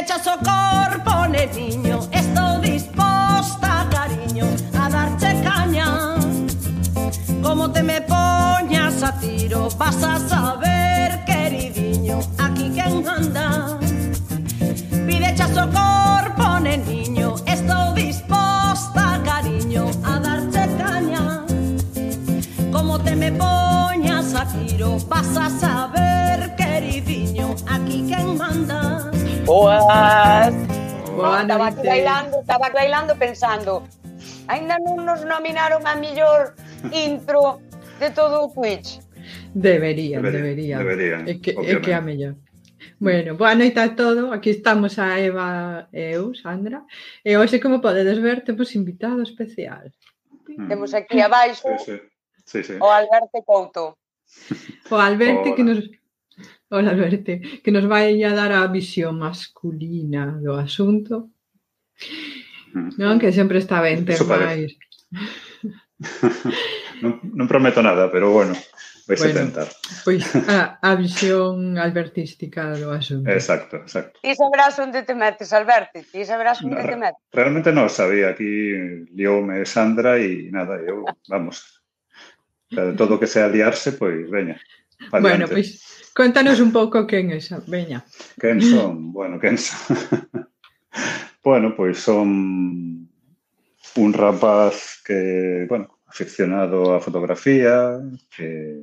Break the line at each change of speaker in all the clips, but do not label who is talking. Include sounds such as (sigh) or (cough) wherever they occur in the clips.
Pidechas o corpo, neniño Estou disposta, cariño A darche caña. Como te me poñas a tiro Vas a saber, queridinho Aquí quen manda Pidechas o corpo, neniño Estou disposta, cariño A darche caña. Como te me poñas a tiro Vas a saber,
boas.
Boa
no,
estaba
bailando, estaba bailando pensando, ainda non nos nominaron a mellor intro de todo o Twitch.
Deberían,
deberían.
deberían é que, obviamente. é que a mellor. Bueno, boa noite a todo. Aquí estamos a Eva e eu, Sandra. E hoxe, como podedes ver, temos invitado especial.
Mm.
Temos aquí abaixo
sí, sí. Sí, sí.
o Alberto Couto.
O Alberto
Hola.
que nos Hola, Alberto, que nos vai a dar a visión masculina do asunto. Non, que sempre está ben ter máis. (laughs)
non, non prometo nada, pero bueno, vais
bueno,
a tentar.
Pois (laughs) a, a visión albertística do asunto.
Exacto, exacto.
Ti sabrás onde te metes, Alberto, ti sabrás onde
no,
te metes.
Realmente non sabía, aquí lioume Sandra e nada, eu, vamos, todo o que sea liarse, pois veña.
Bueno, pois pues, contanos un pouco quen é xa, veña.
Quen son? Bueno, quen son? (laughs) bueno, pois pues son un rapaz que, bueno, aficionado á fotografía, que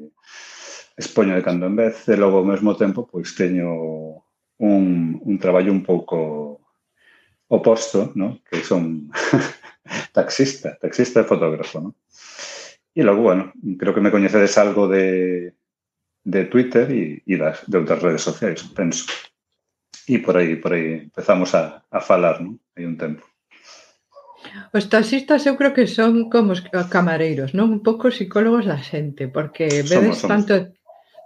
expoño de cando en vez, e logo ao mesmo tempo pois teño un, un traballo un pouco oposto, no? que son (laughs) taxista, taxista e fotógrafo. No? E logo, bueno, creo que me coñecedes algo de, de Twitter e, e das, de outras redes sociais, penso. E por aí, por aí empezamos a, a falar, non? Hai un tempo.
Os taxistas eu creo que son como os camareiros, non? Un pouco psicólogos da xente, porque vedes
somos, somos.
tanto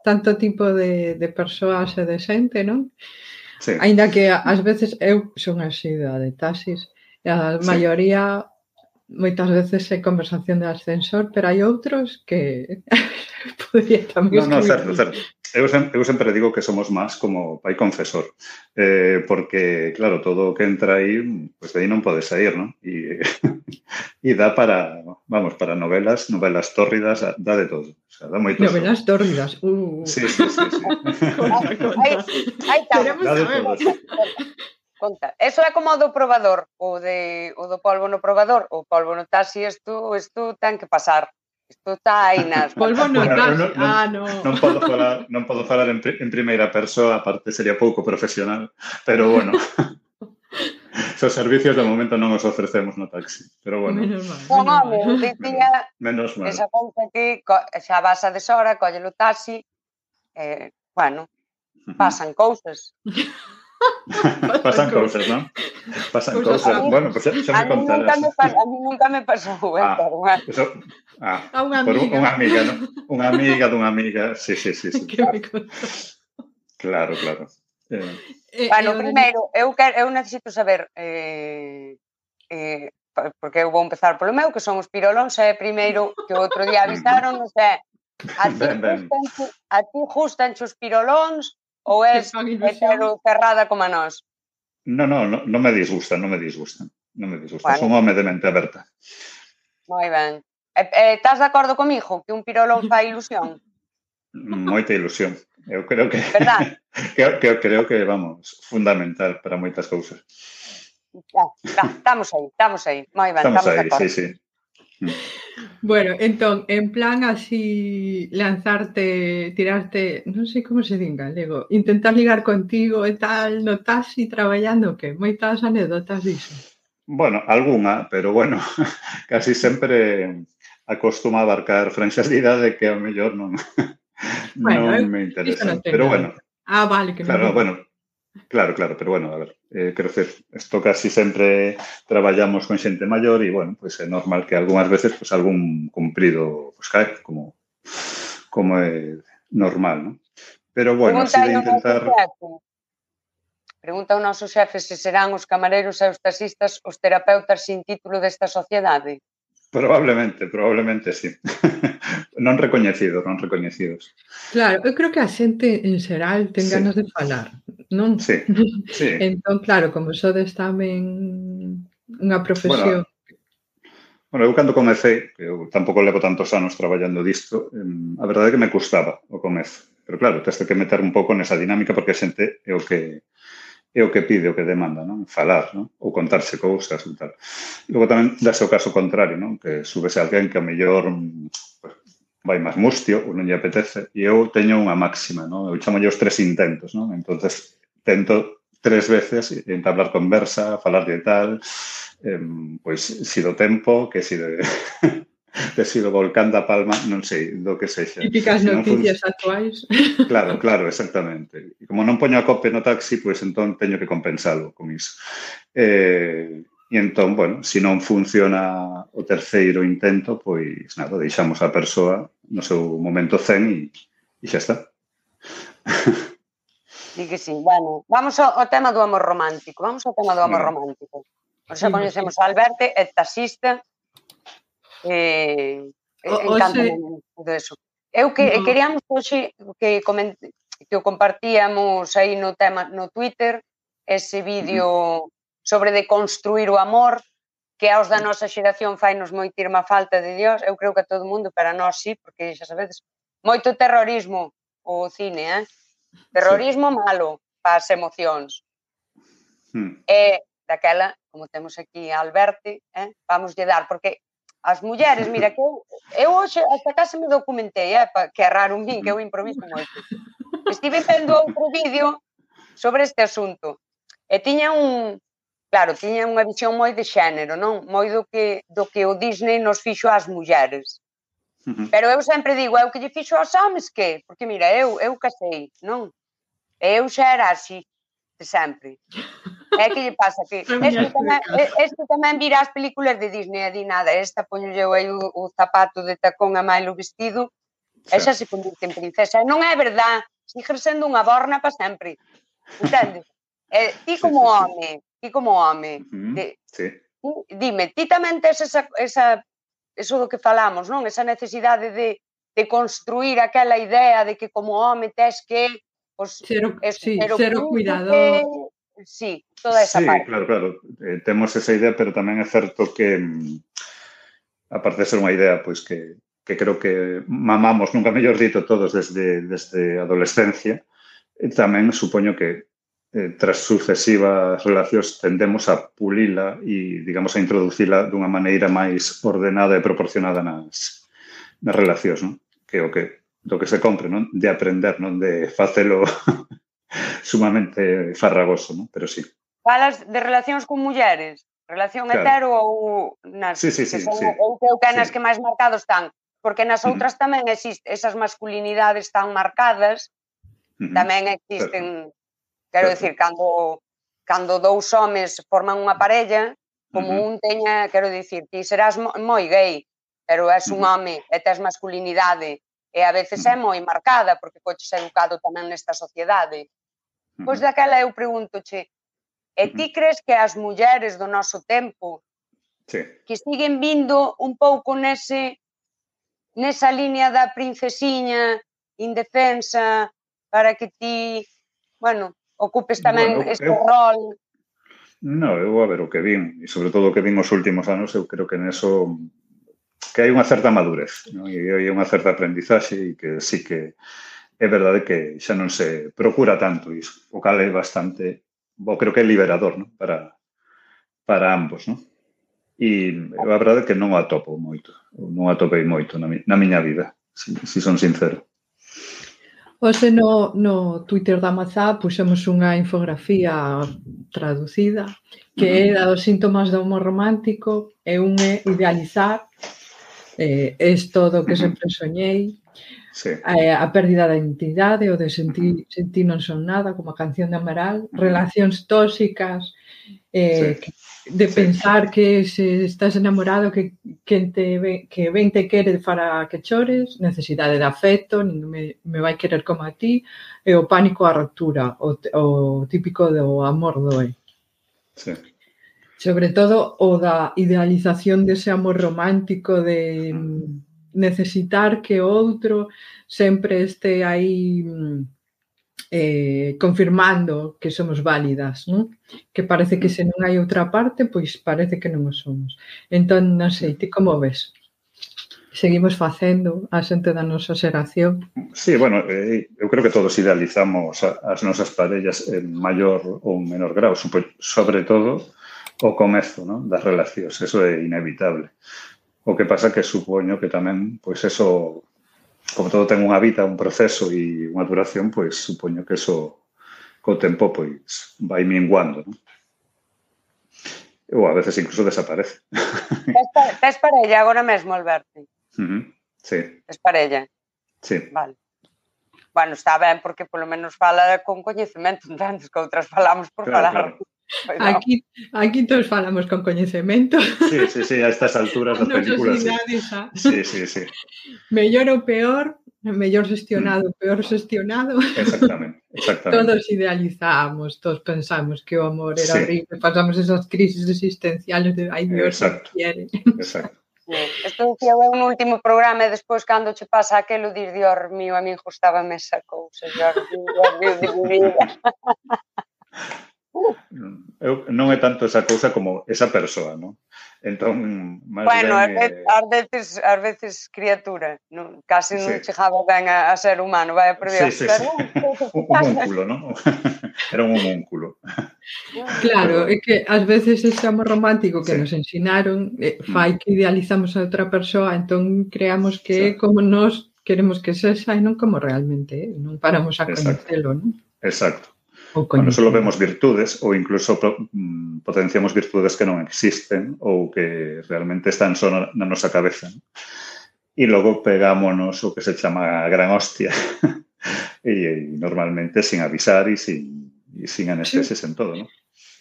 tanto tipo de, de persoas e de xente, non?
Sí.
Ainda que ás veces eu son así da de taxis, e a maioría sí. Moitas veces é conversación de ascensor, pero hai outros que (laughs) podría tamén
no, no, certo, certo. Eu, sem, eu sempre digo que somos máis como pai confesor, eh, porque, claro, todo o que entra aí, pues de aí non pode sair, non? E, e (laughs) dá para, vamos, para novelas, novelas tórridas, dá de todo. O sea, dá moito
Novelas tórridas. Uh,
Sí, sí, sí, sí. (laughs)
aí está.
Queremos saber.
Conta. Eso é como do probador, o, de, o do polvo no probador, o polvo no taxi, isto, isto ten que pasar. Isto está aí nas... (laughs)
Polvo no
bueno,
taxi,
non, non,
ah, no.
Non podo falar, non podo falar en, en primeira persoa, aparte sería pouco profesional, pero bueno. (laughs) Esos servicios de momento non os ofrecemos no taxi, pero bueno.
Menos mal. Menos mal.
Dicía,
menos mal.
Esa conta que xa vas a deshora, colle o taxi, eh, bueno, (laughs) pasan cousas. (laughs)
Pasan cousas, non? Pasan
cousas.
Bueno, pues xa, xa me contarás.
Me pa, a mí nunca me pasou, eh,
ah,
perdón.
Eso, ah,
a unha amiga.
Por un, unha amiga, non? Unha amiga dunha amiga. Sí, sí, sí. sí (laughs)
que me contas.
Claro, claro. Eh.
Eh,
bueno,
eh,
primeiro, eu, quero, eu necesito saber eh, eh, porque eu vou empezar polo meu, que son os pirolóns, é primeiro que o outro día (laughs) avisaron, non sei, a ti,
ben, ben.
Justa, a ti os pirolóns, Ou é cerrada como a nós?
Non, non, non no me disgusta, non me disgusta. Non me disgusta,
bueno.
son home de mente aberta.
Moi ben. Estás de acordo comigo que un pirolón fai ilusión?
Moita ilusión. Eu creo que, (laughs) que, que creo que vamos, fundamental para moitas cousas.
Ya, ya, estamos aí, estamos aí. Moi ben,
estamos,
estamos
aí, sí, sí.
Bueno, entón, en plan así lanzarte, tirarte, non sei como se di en galego, intentar ligar contigo e tal, no taxi traballando que moitas anécdotas diso.
Bueno, algunha, pero bueno, (laughs) casi sempre acostuma a abarcar franxas de idade que a mellor non, (laughs)
bueno,
non me interesan.
No
pero bueno.
Ah, vale. Que
claro,
me...
bueno, Claro, claro, pero bueno, a ver, eh, quero dizer, isto casi sempre traballamos con xente maior e, bueno, pois pues é normal que algunhas veces pois pues, algún cumprido pois, pues, cae, como como é normal, non? Pero, bueno,
Pregunta así de
intentar...
Pregunta ao noso xefe se serán os camareiros e os taxistas os terapeutas sin título desta sociedade.
Probablemente, probablemente sí. (laughs) non recoñecidos, non recoñecidos.
Claro, eu creo que a xente en xeral ten sí. ganas de falar, non?
Sí, (laughs) sí.
entón, claro, como sodes tamén unha profesión...
Bueno, bueno, eu cando comecei, eu tampouco levo tantos anos traballando disto, a verdade é que me custaba o comezo. Pero claro, tens que meter un pouco nesa dinámica porque a xente é o que é o que pide, o que demanda, non? Falar, non? Ou contarse cousas e tal. Logo tamén dase o caso contrario, non? Que subese alguén que a mellor mm, pues, vai máis mustio ou non lle apetece. E eu teño unha máxima, non? Eu chamo os tres intentos, non? Entonces, tento tres veces entablar conversa, falar de tal, eh, pois, si do tempo, que si de... (laughs) de si do volcán da Palma, non sei, do que sexa.
Típicas non noticias fun... actuais. (laughs)
Claro, claro, exactamente. E como non poño a cope no taxi, pois entón teño que compensalo con iso. Eh, E entón, bueno, se non funciona o terceiro intento, pois nada, deixamos a persoa no seu momento zen e, e xa está. (laughs)
Di que sí, bueno, vamos ao, ao tema do amor romántico, vamos ao tema do amor no. romántico. Por xa coñecemos a Alberto, é taxista, eh, encanta de eso. Eu que no. queríamos hoxe que coment, que o compartíamos aí no tema no Twitter ese vídeo uh -huh sobre de construir o amor que aos da nosa xeración fainos moitirma falta de Dios, eu creo que a todo mundo, para nós sí, porque xa sabedes, moito terrorismo o cine, eh? Terrorismo sí. malo para as emocións. Hmm. E daquela, como temos aquí a Alberti, eh? vamos lle dar, porque as mulleres, mira, que eu, eu hoxe hasta case me documentei, eh? Pa, que é raro un min, que eu improviso moito. Estive vendo outro vídeo sobre este asunto. E tiña un, Claro, tiña unha visión moi de xénero, non? Moi do que, do que o Disney nos fixo ás mulleres. Pero eu sempre digo, eu que lle fixo aos homens que? Porque mira, eu, eu casei, non? Eu xa era así, de sempre. É que lle pasa que (laughs) este tamén, este tamén vira as películas de Disney e di nada, esta poño eu aí o, o zapato de tacón a máis o vestido, e esa se convirte en princesa. Non é verdad, sigue sendo unha borna para sempre. Entendes? Eh, ti como home, ti como home, uh -huh. de, sí. dime, ti tamén tes esa, esa, eso do que falamos, non? Esa necesidade de, de construir aquela idea de que como home tes que
pues, cero, es, sí, cero, cero cuidado.
Que, sí, toda esa
sí,
parte.
claro, claro. Eh, temos esa idea, pero tamén é certo que mm, aparte de ser unha idea pois que, que creo que mamamos, nunca mellor dito todos desde desde adolescencia, e tamén supoño que eh, tras sucesivas relacións tendemos a pulila e, digamos, a introducila dunha maneira máis ordenada e proporcionada nas, nas relacións, non? Que o que do que se compre, non? De aprender, non? De facelo (laughs) sumamente farragoso, non? Pero sí.
Falas de relacións con mulleres? Relación claro. hetero ou nas
sí, sí, sí,
que son,
sí.
ou que, que nas sí. que máis marcados están? Porque nas outras uh -huh. tamén existen esas masculinidades tan marcadas, uh -huh. tamén existen... Claro Quero dicir, cando, cando dous homes forman unha parella, como uh -huh. un teña, quero dicir, ti serás moi gay, pero és un home e tes masculinidade e a veces é moi marcada porque coches educado tamén nesta sociedade. Pois daquela eu pregúntoche, e ti crees que as mulleres do noso tempo
sí.
que siguen vindo un pouco nese nesa línea da princesiña indefensa para que ti, bueno, ocupes tamén bueno, este eu, rol?
No, eu a ver o que vin, e sobre todo o que vin os últimos anos, eu creo que neso que hai unha certa madurez, non? e hai unha certa aprendizaxe e que sí que é verdade que xa non se procura tanto iso, o cal é bastante, bo, creo que é liberador non? para, para ambos. Non? E a verdade é que non o atopo moito, non o atopei moito na, mi, na miña vida, se si, si son sincero.
Pois Hoxe no, no Twitter da Mazá puxemos unha infografía traducida que é da dos síntomas do humor romántico e un é idealizar eh, isto todo que sempre soñei
sí.
eh, a pérdida da identidade o de sentir, sentir non son nada como a canción de Amaral relacións tóxicas eh, sí. de pensar sí. que se estás enamorado que quen te que ben te quere para que chores, necesidade de afecto, nin me, me vai querer como a ti, e o pánico á ruptura, o, o típico do amor doe.
Sí.
Sobre todo o da idealización dese amor romántico de necesitar que o outro sempre este aí mm, eh, confirmando que somos válidas, non? Que parece que mm. se non hai outra parte, pois parece que non o somos. Entón, non sei, mm. ti como ves? Seguimos facendo a xente da nosa xeración?
Sí, bueno, eh, eu creo que todos idealizamos a, as nosas parellas en maior ou menor grau, sobre todo o comezo non? das relacións, eso é inevitable. O que pasa que supoño que tamén, pois eso como todo ten unha vida, un proceso e unha duración, pois supoño que eso co tempo pois vai minguando, non? Ou a veces incluso desaparece. (laughs)
Tes, tes parella agora mesmo, Alberto?
Uh -huh. Sí.
Tes parella?
Sí.
Vale. Bueno, está ben, porque polo menos fala con coñecemento, entendes, (laughs) que outras falamos por claro, falar. Claro.
Aquí, aquí todos falamos con coñecemento.
Sí, sí, sí, a estas alturas das (laughs) películas. Sí. sí, sí, sí.
Mellor ou peor, mellor xestionado, mm. peor xestionado.
Exactamente, exactamente.
Todos idealizamos, todos pensamos que o amor era sí. horrible, pasamos esas crisis existenciales de, ai, Dios,
exacto,
quiere.
Exacto.
Isto dicía eu último programa e despois cando che pasa aquelo dir Dior mío, a min gustaba esa cousa, Dior mío, Dior mío, de mi vida. Uh.
Eu, non é tanto esa cousa como esa persoa, non? Entón, máis
bueno,
ben, ás
eh... ás veces, ás veces criatura, non? Casi sí. non chegaba ben a, a ser humano, vai a prever.
Sí, sí, sí. un (laughs) homúnculo, non? (laughs) Era un homúnculo.
Claro, é que ás veces ese amor romántico que sí. nos ensinaron eh, mm. fai que idealizamos a outra persoa, entón creamos que sí. como nós queremos que sexa e non como realmente, eh? non paramos a coñecelo, non?
Exacto. Oh, Cando solo vemos virtudes ou incluso mm, potenciamos virtudes que non existen ou que realmente están só na nosa cabeza. E logo pegámonos o que se chama gran hostia. (laughs) e, e normalmente sin avisar e sin, e sin anestesias sí. en todo, non?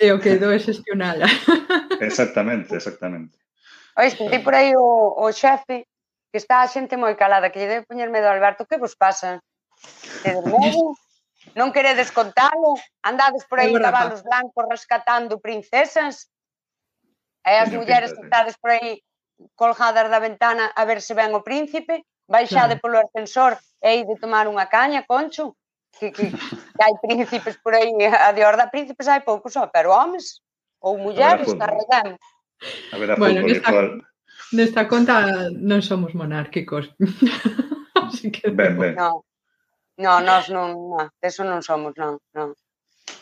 E o que do é xestionala. (laughs)
exactamente, exactamente.
Ois, ti por aí o, o xefe que está a xente moi calada, que lle debe poñer medo a Alberto, que vos pasa? Te dormeu? (laughs) Non queredes contalo? Andades por aí cabalos blancos rescatando princesas? E as mulleres que estades por aí colgadas da ventana a ver se ven o príncipe? Baixade claro. polo ascensor e de tomar unha caña, concho? Que, que, que hai príncipes por aí, a de horda príncipes hai poucos só, pero homes ou mulleres, carregamos.
A ver, a bueno, nesta,
nesta conta non somos monárquicos. (laughs) Así que
ben, ben.
No. No, nós non, non, eso non somos, non, non.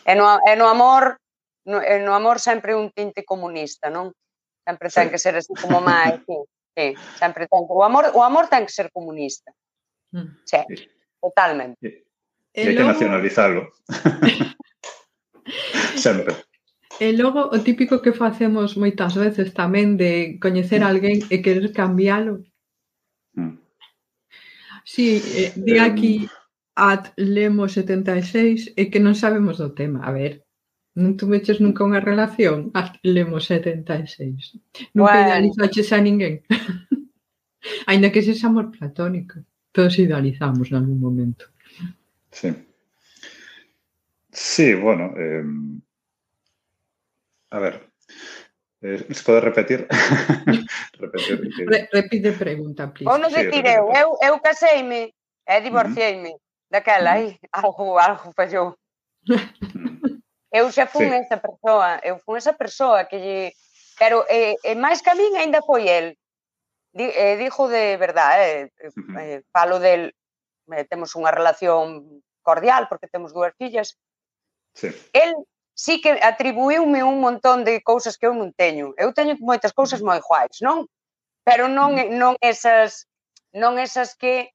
E no, e no amor, no, e no amor sempre un tinte comunista, non? Sempre ten que ser así como máis, sí, sí, sempre ten que, o amor, o amor ten que ser comunista. Mm. Sí, totalmente.
E, e hai que nacionalizarlo. (laughs) sempre.
E logo o típico que facemos moitas veces tamén de coñecer mm. alguén e querer cambiálo. Mm. Sí, eh, di aquí eh, at Lemo 76 e que non sabemos do tema. A ver, non tuveches nunca unha relación at Lemo 76. Nunca bueno. idealizaches a ninguén. (laughs) Ainda que sexa amor platónico. Todos idealizamos en algún momento.
Sí. Sí, bueno, eh, a ver, Eh, ¿Se pode repetir? (laughs)
repetir que... Re, repite pregunta, please.
Ou non se tireu, eu, eu caseime e divorcieime. Uh -huh daquela aí, algo, algo fallou. Eu xa fun sí. esa persoa, eu fun esa persoa que lle... Pero e, e máis que a min ainda foi el. Di, e, dixo de verdade, eh, eh, eh, falo del... Eh, temos unha relación cordial porque temos dúas fillas.
Sí.
El sí que atribuíume un montón de cousas que eu non teño. Eu teño moitas cousas moi guais, non? Pero non non esas non esas que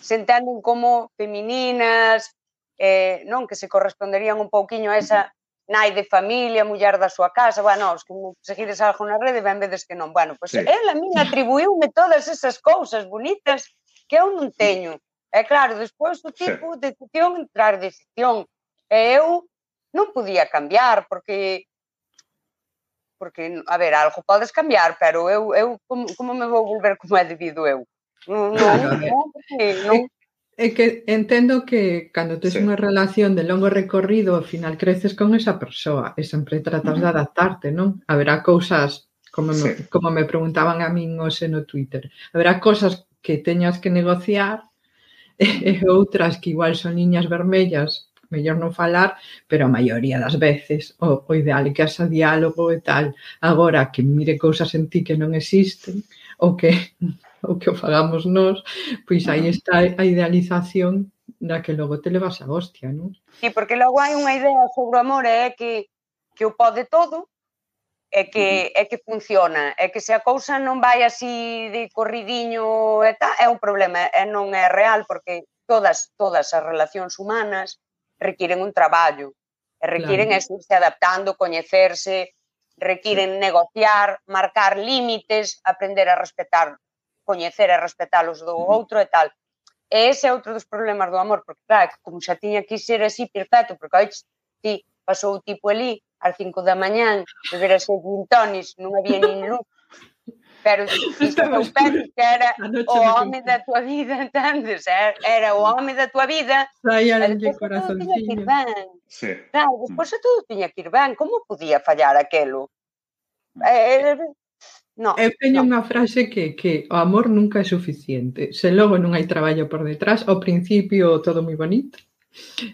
se entenden como femininas, eh, non que se corresponderían un pouquiño a esa nai de familia, muller da súa casa, bueno, os que seguides algo na rede, ben vedes que non. Bueno, pois pues, sí. ela a min (laughs) atribuíume todas esas cousas bonitas que eu non teño. E claro, despois o tipo sí. decisión tras decisión. E eu non podía cambiar, porque porque, a ver, algo podes cambiar, pero eu, eu como, como me vou volver como é debido eu? No,
É (laughs) que entendo que cando tes sí. unha relación de longo recorrido, ao final creces con esa persoa e sempre tratas de adaptarte, non? Haberá cousas, como sí. me, como me preguntaban a min hoxe no Twitter, haberá cousas que teñas que negociar (laughs) eh, e, e outras que igual son liñas vermellas, mellor non falar, pero a maioría das veces o, o ideal é que haxa diálogo e tal. Agora, que mire cousas en ti que non existen ou que o que o fagamos nós, pois aí está a idealización da que logo te levas a hostia, non?
Sí, porque logo hai unha idea sobre o amor é que, que o pode todo, é que, é que funciona, é que se a cousa non vai así de corridiño e tal, é un problema, e non é real, porque todas, todas as relacións humanas requiren un traballo, e requiren claro. irse adaptando, coñecerse, requiren negociar, marcar límites, aprender a respetar coñecer e respetalos do outro e tal. E ese é outro dos problemas do amor, porque claro, como xa tiña que ser así perfecto, porque aí ti pasou o tipo ali ás 5 da mañán, bebera ser gintonis, non había nin luz, pero (laughs) isto eu penso que (laughs) era o home da tua vida, entendes? Era, era o home da tua vida.
Saían de corazoncillo.
Sí. Claro, despois todo tiña que ir ben. Como podía fallar aquelo? Mm. Eh, eh, eh
No, Eu teño no. unha frase que, que o amor nunca é suficiente. Se logo non hai traballo por detrás, ao principio todo moi bonito,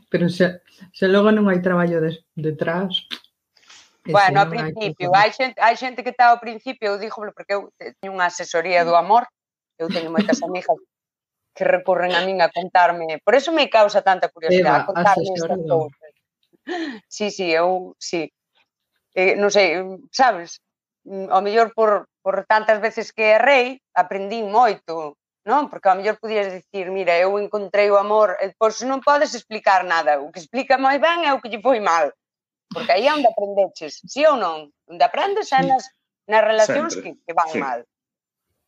pero se, se logo non hai traballo de, detrás...
Bueno, ao principio, hai, hai xente, hai xente que está ao principio, eu digo, porque eu teño unha asesoría do amor, eu teño moitas amigas que recurren a min a contarme, por eso me causa tanta curiosidade, Eva, a contarme estas cousas. Sí, sí, eu, sí. Eh, non sei, sabes, Mm, ao mellor por, por tantas veces que errei, aprendín moito, non? Porque ao mellor podías dicir, mira, eu encontrei o amor, e, pois non podes explicar nada, o que explica moi ben é o que lle foi mal. Porque aí é onde aprendeches, sí ou non? Onde aprendes é nas, nas relacións que, que van sí. mal.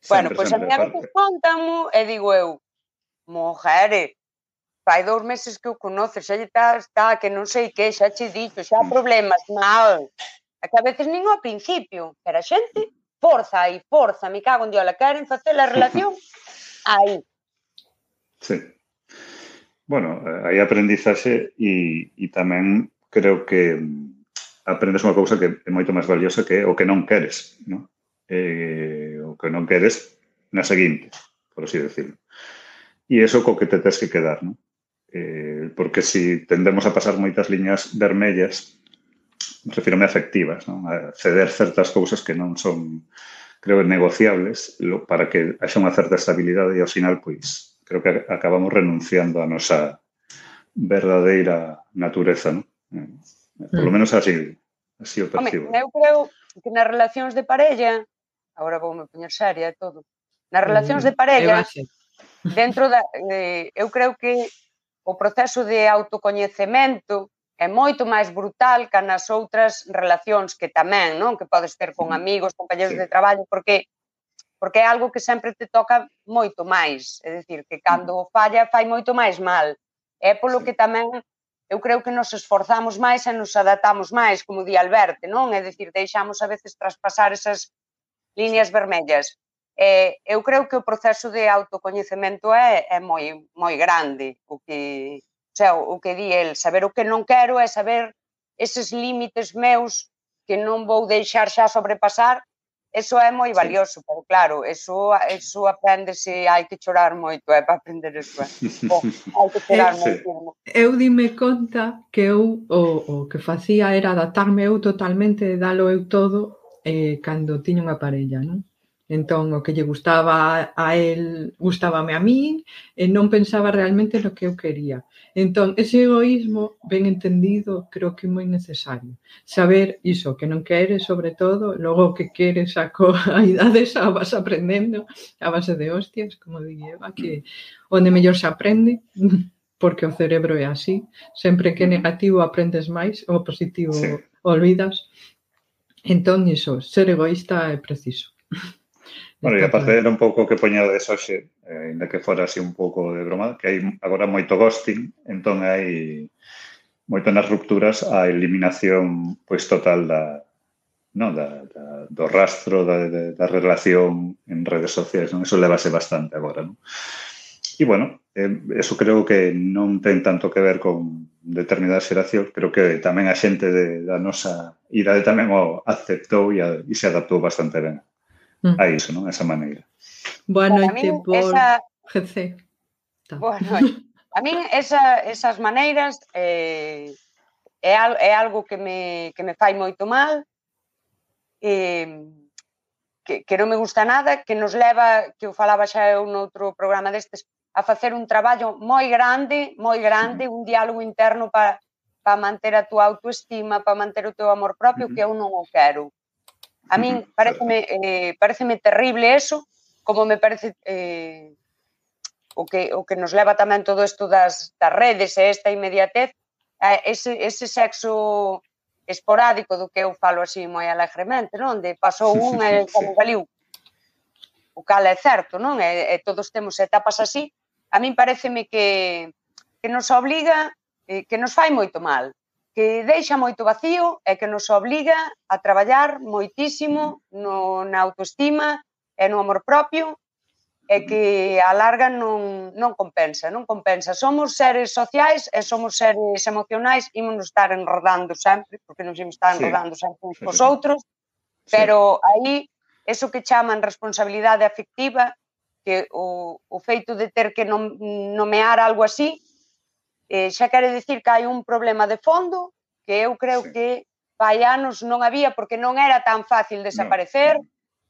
Bueno, pois sempre, a miña vez contamo e digo eu, mojere, fai dous meses que o conoces, xa está, está, que non sei que, xa che dixo, xa problemas, mal. É que a veces nin ao principio, pero a xente forza aí, forza, me cago en diola, queren facer a relación (laughs) aí.
Sí. Bueno, eh, hai aprendizaxe e, e tamén creo que mm, aprendes unha cousa que é moito máis valiosa que o que non queres, non? Eh, o que non queres na seguinte, por así decirlo. E iso co que te tens que quedar, non? Eh, porque si tendemos a pasar moitas liñas vermellas refírome a afectivas, non? a ceder certas cousas que non son, creo, negociables para que haxa unha certa estabilidade e ao final, pois, creo que acabamos renunciando á nosa verdadeira natureza, non? Eh, por lo mm. menos así, así o percibo.
Home, eu creo que nas relacións de parella, agora vou me poñer seria e todo, nas relacións de mm, parella, dentro da, eh, eu creo que o proceso de autocoñecemento é moito máis brutal que nas outras relacións que tamén, non? Que podes ter con amigos, compañeros de traballo, porque porque é algo que sempre te toca moito máis, é dicir, que cando falla fai moito máis mal. É polo que tamén eu creo que nos esforzamos máis e nos adaptamos máis, como di Alberto, non? É dicir, deixamos a veces traspasar esas líneas vermellas. Eh, eu creo que o proceso de autocoñecemento é, é moi, moi grande o que, xa, o que di el, saber o que non quero é saber eses límites meus que non vou deixar xa sobrepasar, eso é moi valioso, sí. pero claro, eso, eso aprendese, hai que chorar moito, é para aprender eso. Eh. É. Oh, hai que chorar (laughs) sí. moito.
Eu dime conta que eu o, o que facía era adaptarme eu totalmente, dalo eu todo, eh, cando tiña unha parella, non? Entón, o que lle gustaba a él, gustábame a min, e non pensaba realmente no que eu quería. Entón, ese egoísmo, ben entendido, creo que é moi necesario. Saber iso, que non queres, sobre todo, logo o que queres a idade xa vas aprendendo a base de hostias, como di Eva, que onde mellor se aprende, (laughs) porque o cerebro é así. Sempre que é negativo aprendes máis, o positivo sí. olvidas. Entón, iso, ser egoísta é preciso. (laughs)
Bueno, e aparte era un pouco que poñades hoxe, eh, ainda que fora así un pouco de broma, que hai agora moito ghosting, entón hai moito nas rupturas a eliminación pois total da, non, da, da, do rastro da, da, da relación en redes sociais, non? Eso levase bastante agora, non? E, bueno, eh, eso creo que non ten tanto que ver con determinada xeración, creo que tamén a xente de, da nosa idade tamén o aceptou e, a, e se adaptou bastante ben Mm. a iso, non? A esa maneira.
Boa noite,
bueno,
por
esa...
GC. Boa
noite. A min esa, esas maneiras eh, é, al, é algo que me, que me fai moito mal, eh, que, que non me gusta nada, que nos leva, que eu falaba xa eu noutro programa destes, a facer un traballo moi grande, moi grande, mm. un diálogo interno para, para manter a túa autoestima, para manter o teu amor propio, uh -huh. que eu non o quero. A min pareceme, eh, pareceme terrible eso, como me parece eh, o, que, o que nos leva tamén todo isto das, das redes e esta inmediatez, a ese, ese sexo esporádico do que eu falo así moi alegremente, non? De pasou un e como valiu. O cal é certo, non? E, e todos temos etapas así. A min pareceme que, que nos obliga, eh, que nos fai moito mal que deixa moito vacío e que nos obliga a traballar moitísimo no, na autoestima e no amor propio e que a larga non, non compensa, non compensa. Somos seres sociais e somos seres emocionais, imos estar enrodando sempre, porque nos imos estar enrodando sí. sempre uns cos outros, sí. pero aí, eso que chaman responsabilidade afectiva, que o, o feito de ter que nom, nomear algo así, eh, xa quere dicir que hai un problema de fondo que eu creo
sí.
que fai anos non había porque non era tan fácil desaparecer no,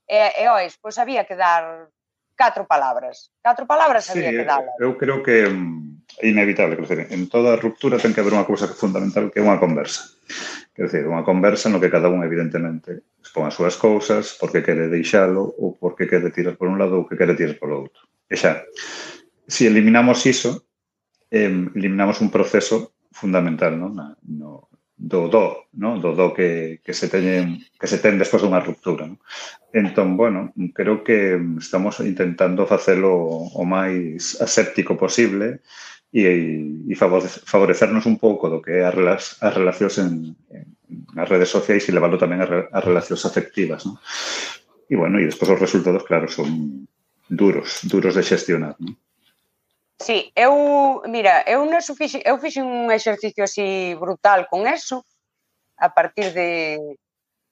e, e ois, pois había que dar catro palabras. Catro palabras
sí,
había que eh, dar.
Eu creo que é inevitable, quer dizer, en toda ruptura ten que haber unha cousa fundamental que é unha conversa. Quer dizer, unha conversa no que cada un evidentemente expón as súas cousas, porque quere deixalo ou porque quere tirar por un lado ou que quere tirar por outro. E xa, se si eliminamos iso, eh, eliminamos un proceso fundamental, ¿no? Na, no do do, ¿no? do do que, que se teñen que se ten despois dunha ruptura. ¿no? Entón, bueno, creo que estamos intentando facelo o máis aséptico posible e, e favorecernos un pouco do que é as, as relacións en, en as redes sociais e levarlo tamén as relacións afectivas. ¿no? E, bueno, e despois os resultados, claro, son duros, duros de xestionar. ¿no?
Sí, eu, mira, eu non fixe, eu fixe un exercicio así brutal con eso, a partir de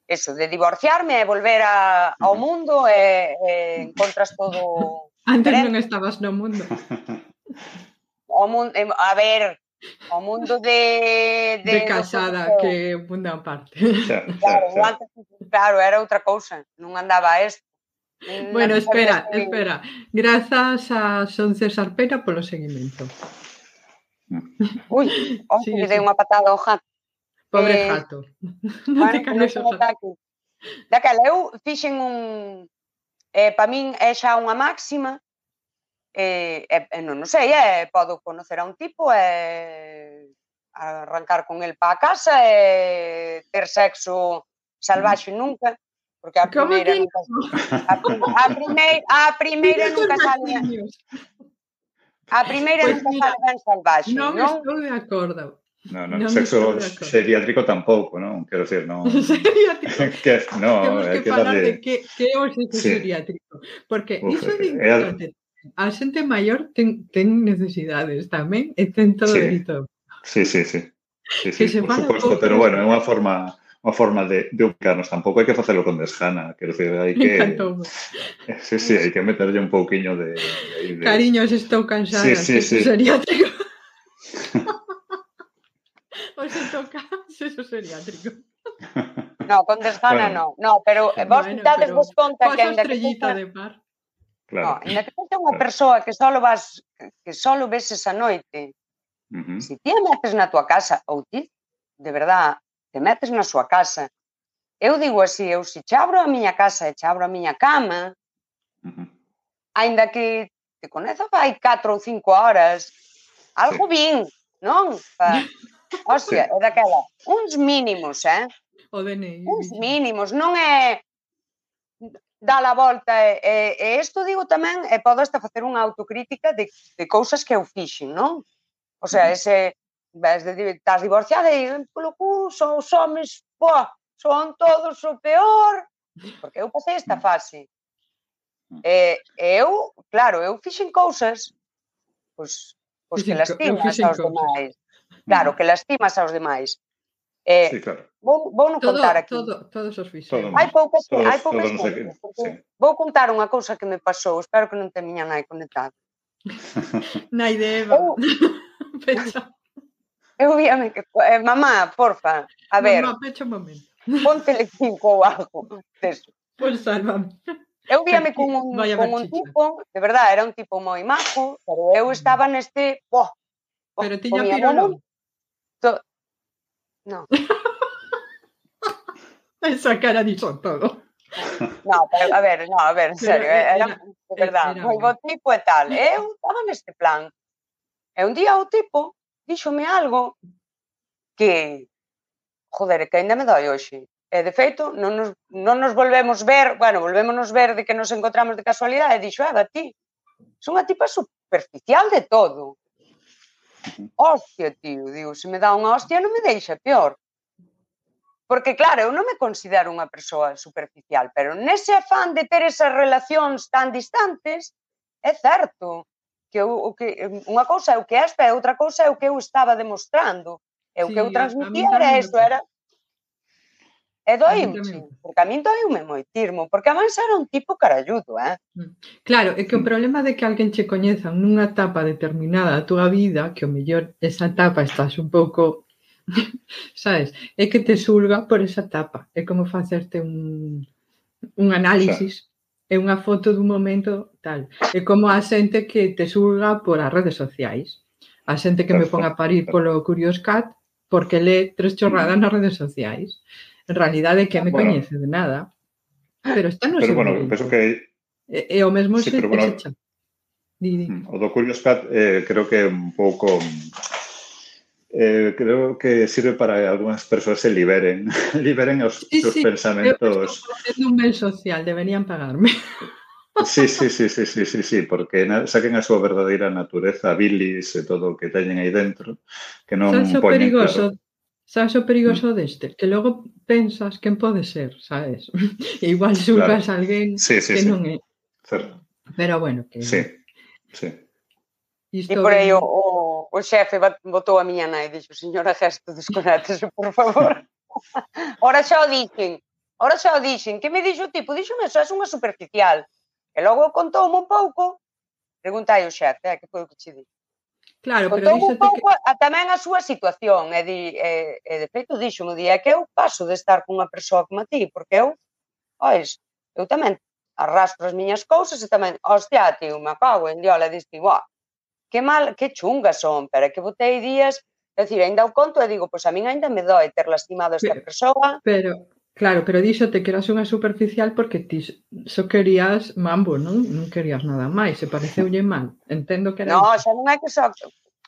eso, de divorciarme e volver a, ao mundo e, e encontras todo (laughs)
Antes
diferente.
non estabas no mundo. (laughs)
O mundo, a ver, o mundo de...
De,
de
casada,
no
que é un mundo aparte.
Claro, claro, claro, era outra cousa, non andaba isto. Eh,
bueno, espera, espera. Grazas a Son César Pera polo seguimento.
Ui, oh, (laughs)
sí,
que
sí.
dei unha patada ao jato.
Pobre
eh,
jato. (laughs) Non te canes o.
Daquela, eu fixen un... Eh, pa min é xa unha máxima, eh, eh, eh non, non sei, eh, podo conocer a un tipo e eh, arrancar con el pa a casa e eh, ter sexo salvaxe nunca. Porque a
Como
primeira, nunca, a, a, primeira, a primeira nunca
salía.
A primeira
pues
nunca
mira,
salgan salvaxe,
non?
Non
estou de acordo.
No, no,
no
sexo seriátrico tampouco, non? Quero decir, non... (laughs) (laughs) que, no,
Temos
eh,
que,
que
falar de que, que é o sexo
sí.
seriátrico. Porque
Uf,
iso de
eh, eh,
importante. A xente maior ten, ten necesidades tamén e ten todo
sí.
dito.
Sí, sí, sí. sí, sí que
se
por suposto, pero bueno, é unha forma unha forma de, de ubicarnos. Tampouco hai que facelo con desgana, quero dicir, hai que... Sí, sí, hai que meterlle un pouquiño de, de, de...
Cariños, estou cansada.
Sí, sí, sí.
Sería trigo. se toca eso sería trigo.
No, con desgana
bueno.
non. No, pero vos bueno,
dades
vos conta que ainda que sexa...
de
par.
Claro.
No, ainda que sexa unha
claro.
persoa que só vas que só ves esa noite,
Uh
-huh. Si ti a metes na tua casa ou ti, de verdad, te metes na súa casa. Eu digo así, eu se chabro a miña casa e chabro a miña cama, aínda que te conezo fai 4 ou 5 horas, algo vin, non? Pa... (laughs) Hostia, é daquela, uns mínimos, eh?
O DNI.
Uns mínimos, non é da a volta e, e, e isto digo tamén e podo hasta facer unha autocrítica de, de cousas que eu fixen, non? O sea, ese ves, estás divorciada e dicen, polo cu, son os homens, boa, son todos o peor, porque eu pasei esta fase. E, eu, claro, eu fixen cousas, pois, pois que lastimas aos demais. Claro, que lastimas aos demais. Eh,
sí, claro.
Vou, vou non
todo,
contar aquí.
Todo, todos os fixemos.
Hai poucas,
todos,
hai poucas
todos
cousas.
Sí.
Vou contar unha cousa que me pasou, espero que non te miña nai conectado. (laughs)
nai de Eva.
Eu, (laughs) (laughs) Que... Eh, mamá, porfa, a ver,
Mamá, pecha un momento.
ponte cinco. Deso.
Pois sálvame.
Eu víame con un, con un tipo, de verdade, era un tipo moi majo, pero eu estaba neste... Oh, oh,
Pero tiña
momo, to- No, (laughs)
Esa cara dixo todo.
no, pero, a ver, no, a ver, en serio,
era-
era, de verdade,
era
moi bo tipo e tal. Eu estaba neste plan. E un día o tipo díxome algo que, joder, que ainda me doi hoxe. E, de feito, non nos, non nos volvemos ver, bueno, volvémonos ver de que nos encontramos de casualidade, e dixo, ah, Eva, ti, son unha tipa superficial de todo. Hostia, tío, digo, se me dá unha hostia non me deixa peor. Porque, claro, eu non me considero unha persoa superficial, pero nese afán de ter esas relacións tan distantes, é certo que eu, o que unha cousa é o que esta e outra cousa é o que eu estaba demostrando. E o
sí,
que eu transmitía era eso, era E
doíme,
porque a min doíme moitirmo, porque a máis era un tipo caralludo, eh? Mm.
Claro, é que o problema de que alguén che coñeza nunha etapa determinada da túa vida, que o mellor esa etapa estás un pouco, (laughs) sabes, é que te sulga por esa etapa. É como facerte un, un análisis é unha foto dun momento tal. É como a xente que te surga por as redes sociais. A xente que me pon a parir polo Curious Cat porque lee tres chorradas nas redes sociais. En realidade que me
bueno,
coñece de nada. Pero está no
Pero bueno, penso que...
É, é o mesmo
sí,
xe,
pero, bueno,
xa. Di, di.
Mm, o do Curious Cat eh, creo que é un pouco mm, eh, creo que sirve para que algunas personas se liberen, (laughs) liberen los,
sí,
sus
sí, pensamientos. Es un bien social, deberían pagarme. (laughs)
Sí, sí, sí, sí, sí, sí, sí, porque saquen a súa verdadeira natureza, bilis e todo o que teñen aí dentro, que non
Saxo
poñen
perigoso,
claro.
Sabes o perigoso deste? Que logo pensas quen pode ser, sabes? E (laughs) igual xulgas claro. alguén
sí, sí,
que
sí.
non é.
Certo.
Pero bueno, que...
Sí, sí.
Isto e
por aí o, o o xefe botou a miña nai e dixo, señora Gesto, desconectese, por favor. (laughs) Ora xa o dixen, ora xa o dixen. Que me dixo o tipo? Dixo me, és unha superficial. E logo contoume un pouco, preguntai o xefe, eh, que foi o que che dixo.
Claro, Contou
pero un
pouco que...
a, tamén a súa situación e, di, e, e de feito dixo un día que eu paso de estar cunha persoa como a ti, porque eu, ois, eu tamén arrastro as miñas cousas e tamén, hostia, ti, me cago en diola, diste, buah, que mal, que chungas son, pero que botei días, é dicir, ainda o conto e digo, pois a min ainda me doe ter lastimado esta
pero,
persoa.
Pero, claro, pero díxote que eras unha superficial porque ti só querías mambo, non? Non querías nada máis, se pareceulle mal. Entendo que era...
No, xa non é que só...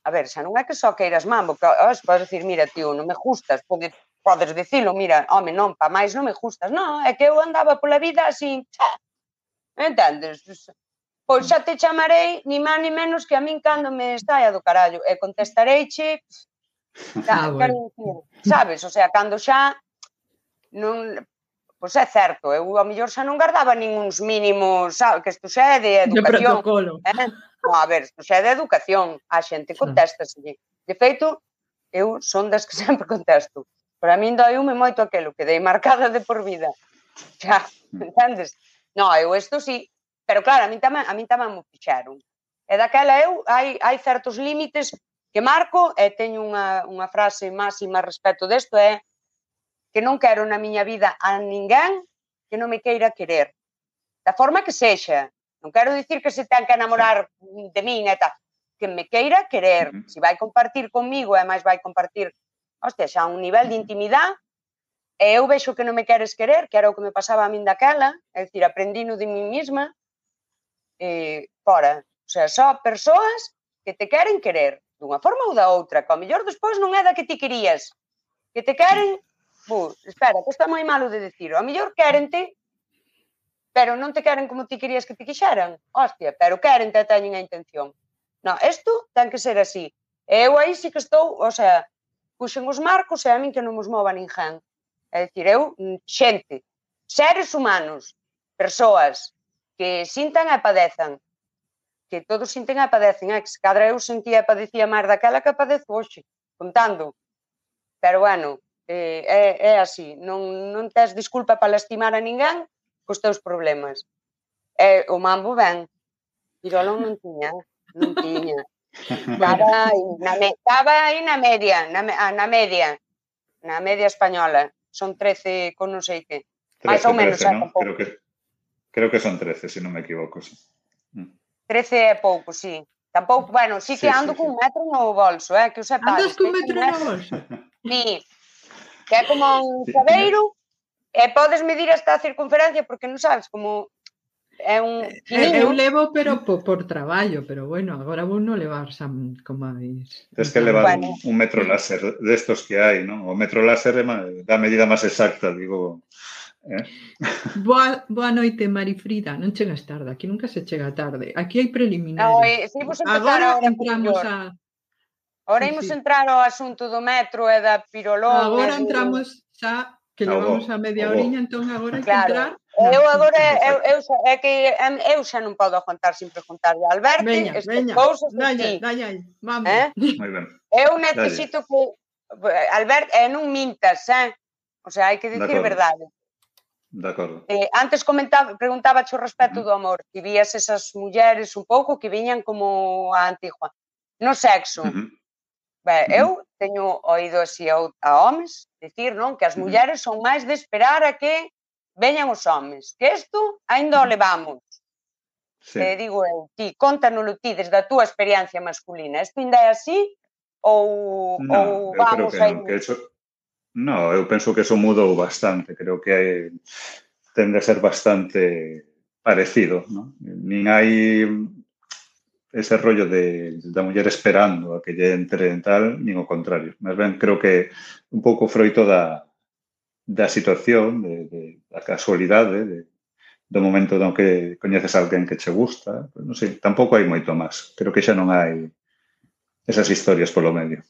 A ver, xa non é que só queiras mambo, que os podes dicir, mira, tío, non me gustas, podes, podes dicilo, mira, home, non, pa máis non me gustas. Non, é que eu andaba pola vida así, xa, entendes? pois xa te chamarei ni máis ni menos que a min cando me estaia do carallo e contestareiche (laughs)
da,
ah,
bueno.
sabes, o sea, cando xa non pois é certo, eu a mellor xa non guardaba ningúns mínimos, sabe, que isto xa é de educación.
De protocolo.
Eh? No, a ver, isto xa é de educación, a xente contesta. De feito, eu son das que (laughs) sempre contesto. Para min doiume moito aquilo, que dei marcada de por vida. Xa, mm. entendes? No, eu isto sí, Pero claro, a min tamén, a min tamén mo fixeron. E daquela eu hai, hai certos límites que marco e teño unha, unha frase máxima respecto desto é que non quero na miña vida a ninguén que non me queira querer. Da forma que sexa. Non quero dicir que se ten que enamorar de min e tal. Que me queira querer. Se vai compartir comigo e máis vai compartir hostia, xa un nivel de intimidade e eu vexo que non me queres querer, que era o que me pasaba a min daquela, é dicir, aprendino de mí misma, eh, fora. O sea, só persoas que te queren querer, dunha forma ou da outra, que ao mellor despois non é da que ti querías, que te queren, bu, espera, que está moi malo de decir, ao mellor querente, pero non te queren como ti querías que te quixeran, hostia, pero querente e teñen a intención. No, isto ten que ser así. Eu aí sí que estou, o sea, puxen os marcos e a min que non os mova ninguén. É dicir, eu, mm, xente, seres humanos, persoas, que sintan e padezan. Que todos sinten e padecen, Ex que se cadra eu sentía e padecía máis daquela que padezo hoxe, contando. Pero bueno, eh, é, é así, non, non tes disculpa para lastimar a ninguén cos teus problemas. E o mambo ben, Pirolón non tiña, non tiña. (laughs) Estaba, na me, estaba aí na media, na, ah, na media, na media española. Son 13 con non sei que.
13,
máis ou menos,
13, ¿no? Creo que Creo que son 13, se non me equivoco. Sí. Mm.
13 é pouco, sí. Tampouco, bueno, sí que
sí,
ando
sí,
cun
sí.
metro no bolso, eh, que o sepáis.
Andas cun metro no bolso?
Sí. Que é como un
cabeiro,
sí, e podes medir hasta a circunferencia, porque non sabes como é un
eh, eh,
finiño.
Eu levo pero por, por traballo, pero bueno, agora vou non levar xa como máis.
Tens que levar
bueno.
un, un metro láser destos que hai, non? O metro láser é má, da medida máis exacta, digo. Eh?
Boa, boa noite, Marifrida. Non chegas tarde, aquí nunca se chega tarde. Aquí hai preliminares.
No, eh, se imos
agora entramos a...
Ahora
sí,
imos
sí.
entrar ao asunto do metro e da pirologa.
Agora
eh,
entramos xa, que
no,
levamos a media
no,
oriña, entón agora hai
claro.
que entrar
Eu agora eu, eu, xa, é que eu xa non podo aguantar sin preguntarlle a Alberto
veña,
estas
veña.
cousas
dalle, dalle, vamos.
Eh?
Ben.
Eu necesito dalle. que eh, Albert, e non mintas, eh? O sea, hai que dicir verdade.
De acordo.
Eh, antes comentaba, preguntaba o respecto do amor, que vías esas mulleres un pouco que viñan como a antigua. No sexo,
uh
-huh.
ben,
eu teño oído así a, a homes dicir non que as mulleres son máis de esperar a que veñan os homes, que isto aínda o levamos.
Sí.
Te digo eu, ti, contanolo ti desde a túa experiencia masculina, isto ainda é así ou,
no,
ou vamos
eu creo que, non, que eso, No, eu penso que eso mudou bastante. Creo que hai, tende a ser bastante parecido. ¿no? Nin hai ese rollo de, da muller esperando a que lle entre en tal, nin o contrario. Mas ben, creo que un pouco froito da, da situación, de, de, da casualidade, de, do momento no que coñeces alguén que che gusta. Non sei, tampouco hai moito máis. Creo que xa non hai esas historias polo medio.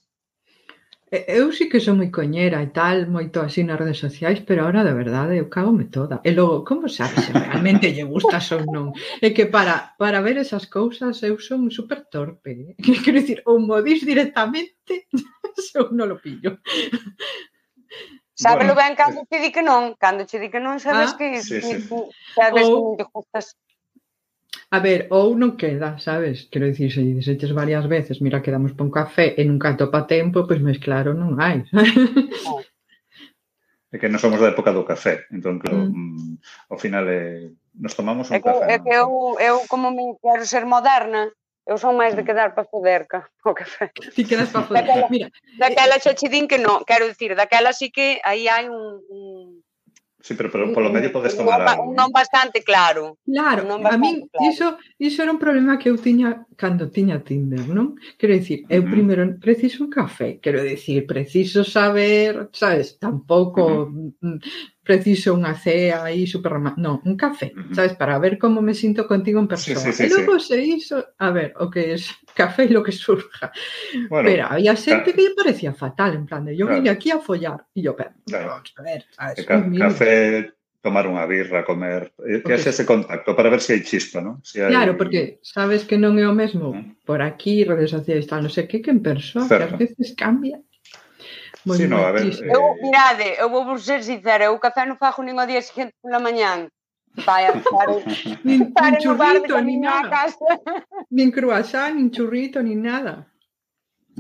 Eu sí que son moi coñera e tal, moito así nas redes sociais, pero ahora de verdade eu cagome toda. E logo, como sabes se realmente lle gustas ou non? É que para, para ver esas cousas eu son super torpe. Eh? (laughs) Quero dicir, ou mo dis directamente, (laughs) eu non lo pillo.
Sábelo
bueno,
ben cando te di que non, cando che di que non sabes
ah,
que,
sí, sí.
que sabes
ou,
que te gustas.
A ver, ou non queda, sabes? Quero dicir, se dices varias veces, mira, quedamos pon café e nunca topa tempo, pois máis claro non hai. (laughs)
É que non somos da época do café, entón, claro,
mm.
mm ao final eh, nos tomamos un
é que,
café.
É que eu, eu, como me quero ser moderna, Eu son máis de mm. quedar para foder ca, (laughs) o café.
Ti quedas para foder.
Daquela,
Mira,
daquela xa che din que non, quero dicir, daquela sí que aí hai un, un
Sí, pero, pero polo medio podes tomar algo.
Un non bastante claro.
Claro,
non bastante a
min
claro.
iso, iso era un problema que eu tiña cando tiña Tinder, non? Quero dicir, eu
uh
primeiro preciso un café, quero dicir, preciso saber, sabes, tampouco mm. mm preciso unha cea aí super non, un café, sabes, para ver como me sinto contigo en
persona.
Sí,
sí, sí,
e logo sí. se iso, a ver, o que es (laughs) café lo que surja.
Bueno,
pero había xente
claro.
que lle parecía fatal, en plan de, yo
claro.
vine aquí a follar, e yo, pero,
claro.
vamos a ver, sabes,
eh, ca
un
café tomar unha birra, comer, eh, que
okay.
haxe ese contacto para ver se si hai chispa, non? Si hai...
Claro, porque sabes que non é o mesmo por aquí, redes sociais, tal, non sei que, que en persoa, que ás veces cambia Bueno,
sí, no, a ver, eh...
eu, mirade, eu vou vos ser sincera, eu café non fago nin o día seguinte pola mañán. Vai a estar, (laughs)
nin,
estar
nin churrito, nin nada.
Casa.
Nin croissant, nin churrito, nin nada.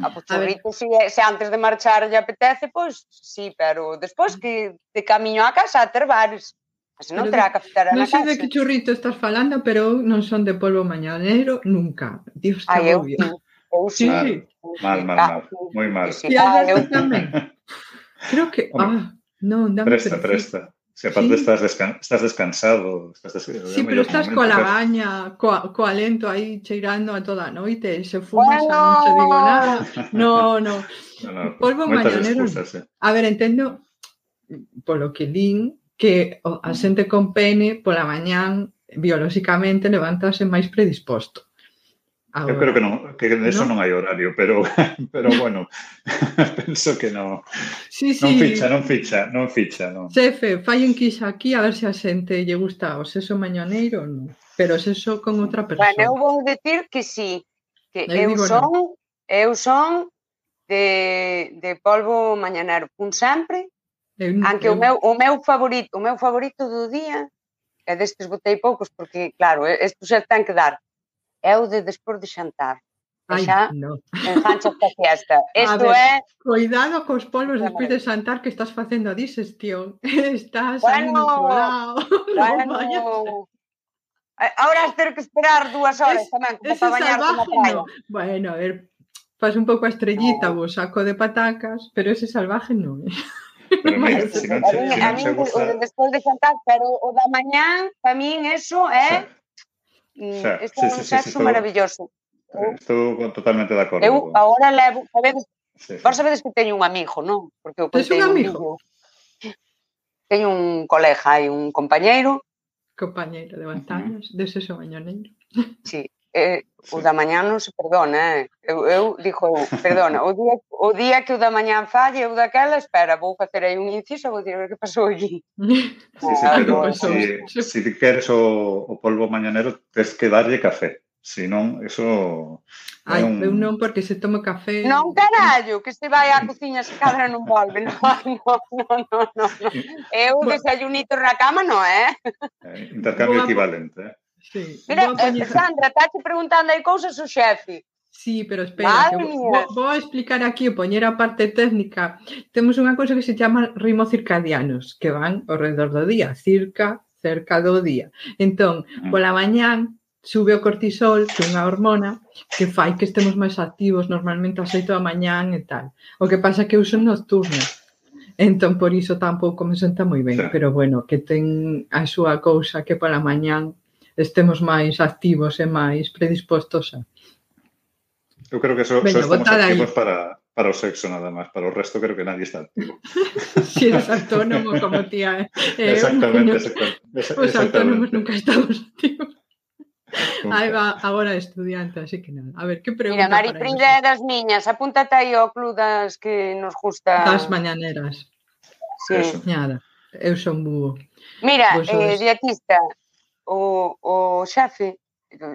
Ah, pois
a pues,
churrito, se, se antes de marchar lle apetece, pois pues, sí, pero despois que de camiño a casa a ter bares. Mas non terá cafetera na casa.
Non sei de que churrito estás falando, pero non son de polvo mañanero nunca. Dios, que
Ai, obvio. Eu, sí.
Mal, mal, mal. Moi mal.
Alberto. Creo que... Ah, non, dame
Presta, presta. Se aparte
Sí.
estás, descan estás descansado, estás des...
Sí, pero estás coa labaña, coa, coa lento aí cheirando a toda noite, se fumas
Bueno.
non te digo nada. No, no.
No, no,
Polvo mañanero.
excusas, eh.
A ver, entendo polo que lin que a xente con pene pola mañán biolóxicamente levántase máis predisposto.
Ah, eu creo que non, que de eso
non,
non hai horario, pero (laughs) pero bueno, (laughs) penso que non.
Sí, sí.
Non ficha, non ficha, non ficha, non.
Chefe, fai un quixa aquí a ver se a xente lle gusta o sexo mañaneiro ou non. Pero sexo con outra persoa.
Bueno, eu vou dicir que sí, que
eu,
eu son, no. eu son de, de polvo mañanero, un sempre.
Eu,
anque
eu...
o meu o meu favorito, o meu favorito do día, e destes botei poucos porque claro, estes xa ten que dar é o de despois de xantar.
Ai,
xa
no.
ensancha esta fiesta. (laughs) Isto
ver,
é...
Cuidado cos polvos despois de xantar que estás facendo a digestión. (laughs) Estás
bueno,
manipulado. (laughs)
Bueno,
no
eh, Ahora ter que esperar dúas horas
es,
tamén como para bañar
como
praia.
No. Bueno, a ver, faz un pouco a estrellita, no. vos saco de patacas, pero ese salvaje non é. Eh.
Pero mira, si non se, se,
se,
se,
o
se,
se, se, se, se, se, se, se, se, se, se, se, se, Mm,
Xa,
este
sí,
é un
sí,
sexo
sí, estou,
maravilloso.
Eh, estou totalmente de acordo.
Eu agora levo, sabedes,
sí, sí.
vos sabedes que teño un amigo, non? Porque eu
teño un amigo.
Teño un colega e un compañeiro.
Compañeiro de batallas, mm -hmm. dese.
Sí, eh, o da mañá non se perdona, eh? Eu, eu dixo, eu, perdona, o día, o día que o da mañá falle, eu daquela, espera, vou facer aí un inciso, vou dicir que pasou allí. (laughs)
Sí, sí,
ah,
pero, si, si sí, queres o, o polvo mañanero, tens que darlle café. Si non, eso...
Ai,
un...
eu non, porque se tomo café...
Non, carallo, que se vai á cociña se cadra non volve. Non, non, non, non. No. Eu desayunito na cama, non, eh?
eh intercambio equivalente, eh?
Sí.
Mira, eh, Sandra, estáche preguntando aí cousas o xefe.
Sí, pero espera,
Madre
que vou, vou explicar aquí, poñer a parte técnica. Temos unha cousa que se chama ritmos circadianos, que van ao redor do día, circa, cerca do día. Entón,
mm.
pola mañán sube o cortisol, que é unha hormona, que fai que estemos máis activos normalmente ás 8 da mañán e tal. O que pasa é que eu son nocturno, entón por iso tampouco me senta moi ben, pero bueno, que ten a súa cousa que pola mañán estemos máis activos e máis predispostos a.
Eu creo que so,
Veño,
só so estamos
activos aí.
para, para o sexo nada máis, para o resto creo que nadie está activo. (laughs)
si eres autónomo como tía. Eh,
exactamente,
un,
exactamente, exactamente.
Os autónomos nunca estamos activos. Aí va, agora estudiante, así que nada. A ver, que pregunta
Mira, Mari Trinda das miñas, apúntate aí ao club das que nos gusta.
Das mañaneras.
Sí.
Eso.
Nada, eu son búho.
Mira,
sos...
eh, dietista, o, o xefe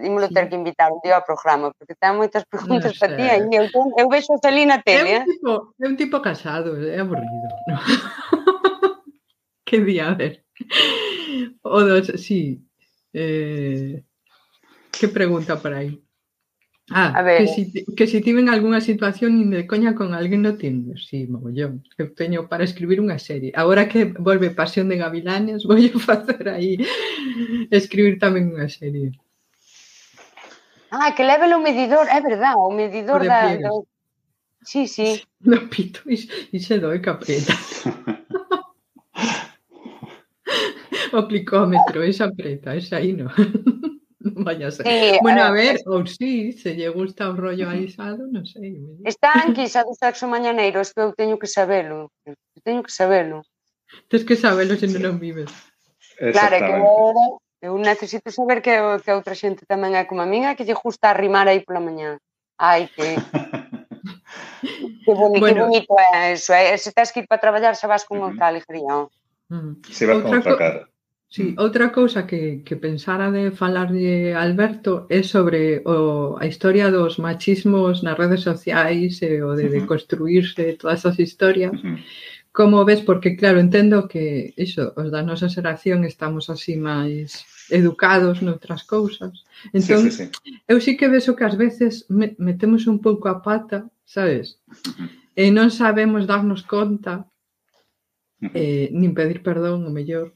Imolo
ter que invitar un día ao programa, porque ten moitas preguntas para ti, e eu, eu vexo a ali na tele.
É un
eh.
tipo, é un tipo casado, é aburrido. No? (laughs) que día, a ver. O dos, sí. Eh, que pregunta para aí? Ah,
a ver.
que si, que si tiven algunha situación de coña con alguén no Tinder, si, sí, mogollón. Eu teño para escribir unha serie. Agora que volve Pasión de Gavilanes, (laughs) vou facer aí escribir tamén unha serie.
Ah, que leve o medidor, é verdad, o medidor
o
da, Do... Sí, sí.
No pito, e, e se doi capreta. o plicómetro, esa preta, esa aí no. (laughs) non (laughs) vaya a ser.
sí
Bueno, a
eh,
ver, ou sí, se lle gusta o rollo alisado, non sei.
Está anquisa (laughs) do sexo mañaneiro, isto eu teño que sabelo. Eu teño que sabelo.
Tens que sabelo se non o vives.
Claro, que
Exactamente.
eu, eu necesito saber que, que a outra xente tamén é como a minha, que lle gusta arrimar aí pola mañá. Ai, que... (laughs) que, boni,
Bueno.
que bonito é eso. É, se tens que ir para traballar, xa vas con outra alegría. ó.
Mm.
Si vas con
Outra
cara.
Sí, outra cousa que, que pensara de falarlle Alberto é sobre o, a historia dos machismos nas redes sociais e o de, uh
-huh.
de construirse todas esas historias.
Uh -huh.
Como ves? Porque, claro, entendo que iso, os da nosa xeración estamos así máis educados noutras cousas. Entón,
sí, sí, sí.
eu sí que vexo que ás veces me, metemos un pouco a pata, sabes?
Uh -huh.
E non sabemos darnos conta,
uh -huh.
eh, nin pedir perdón, o mellor,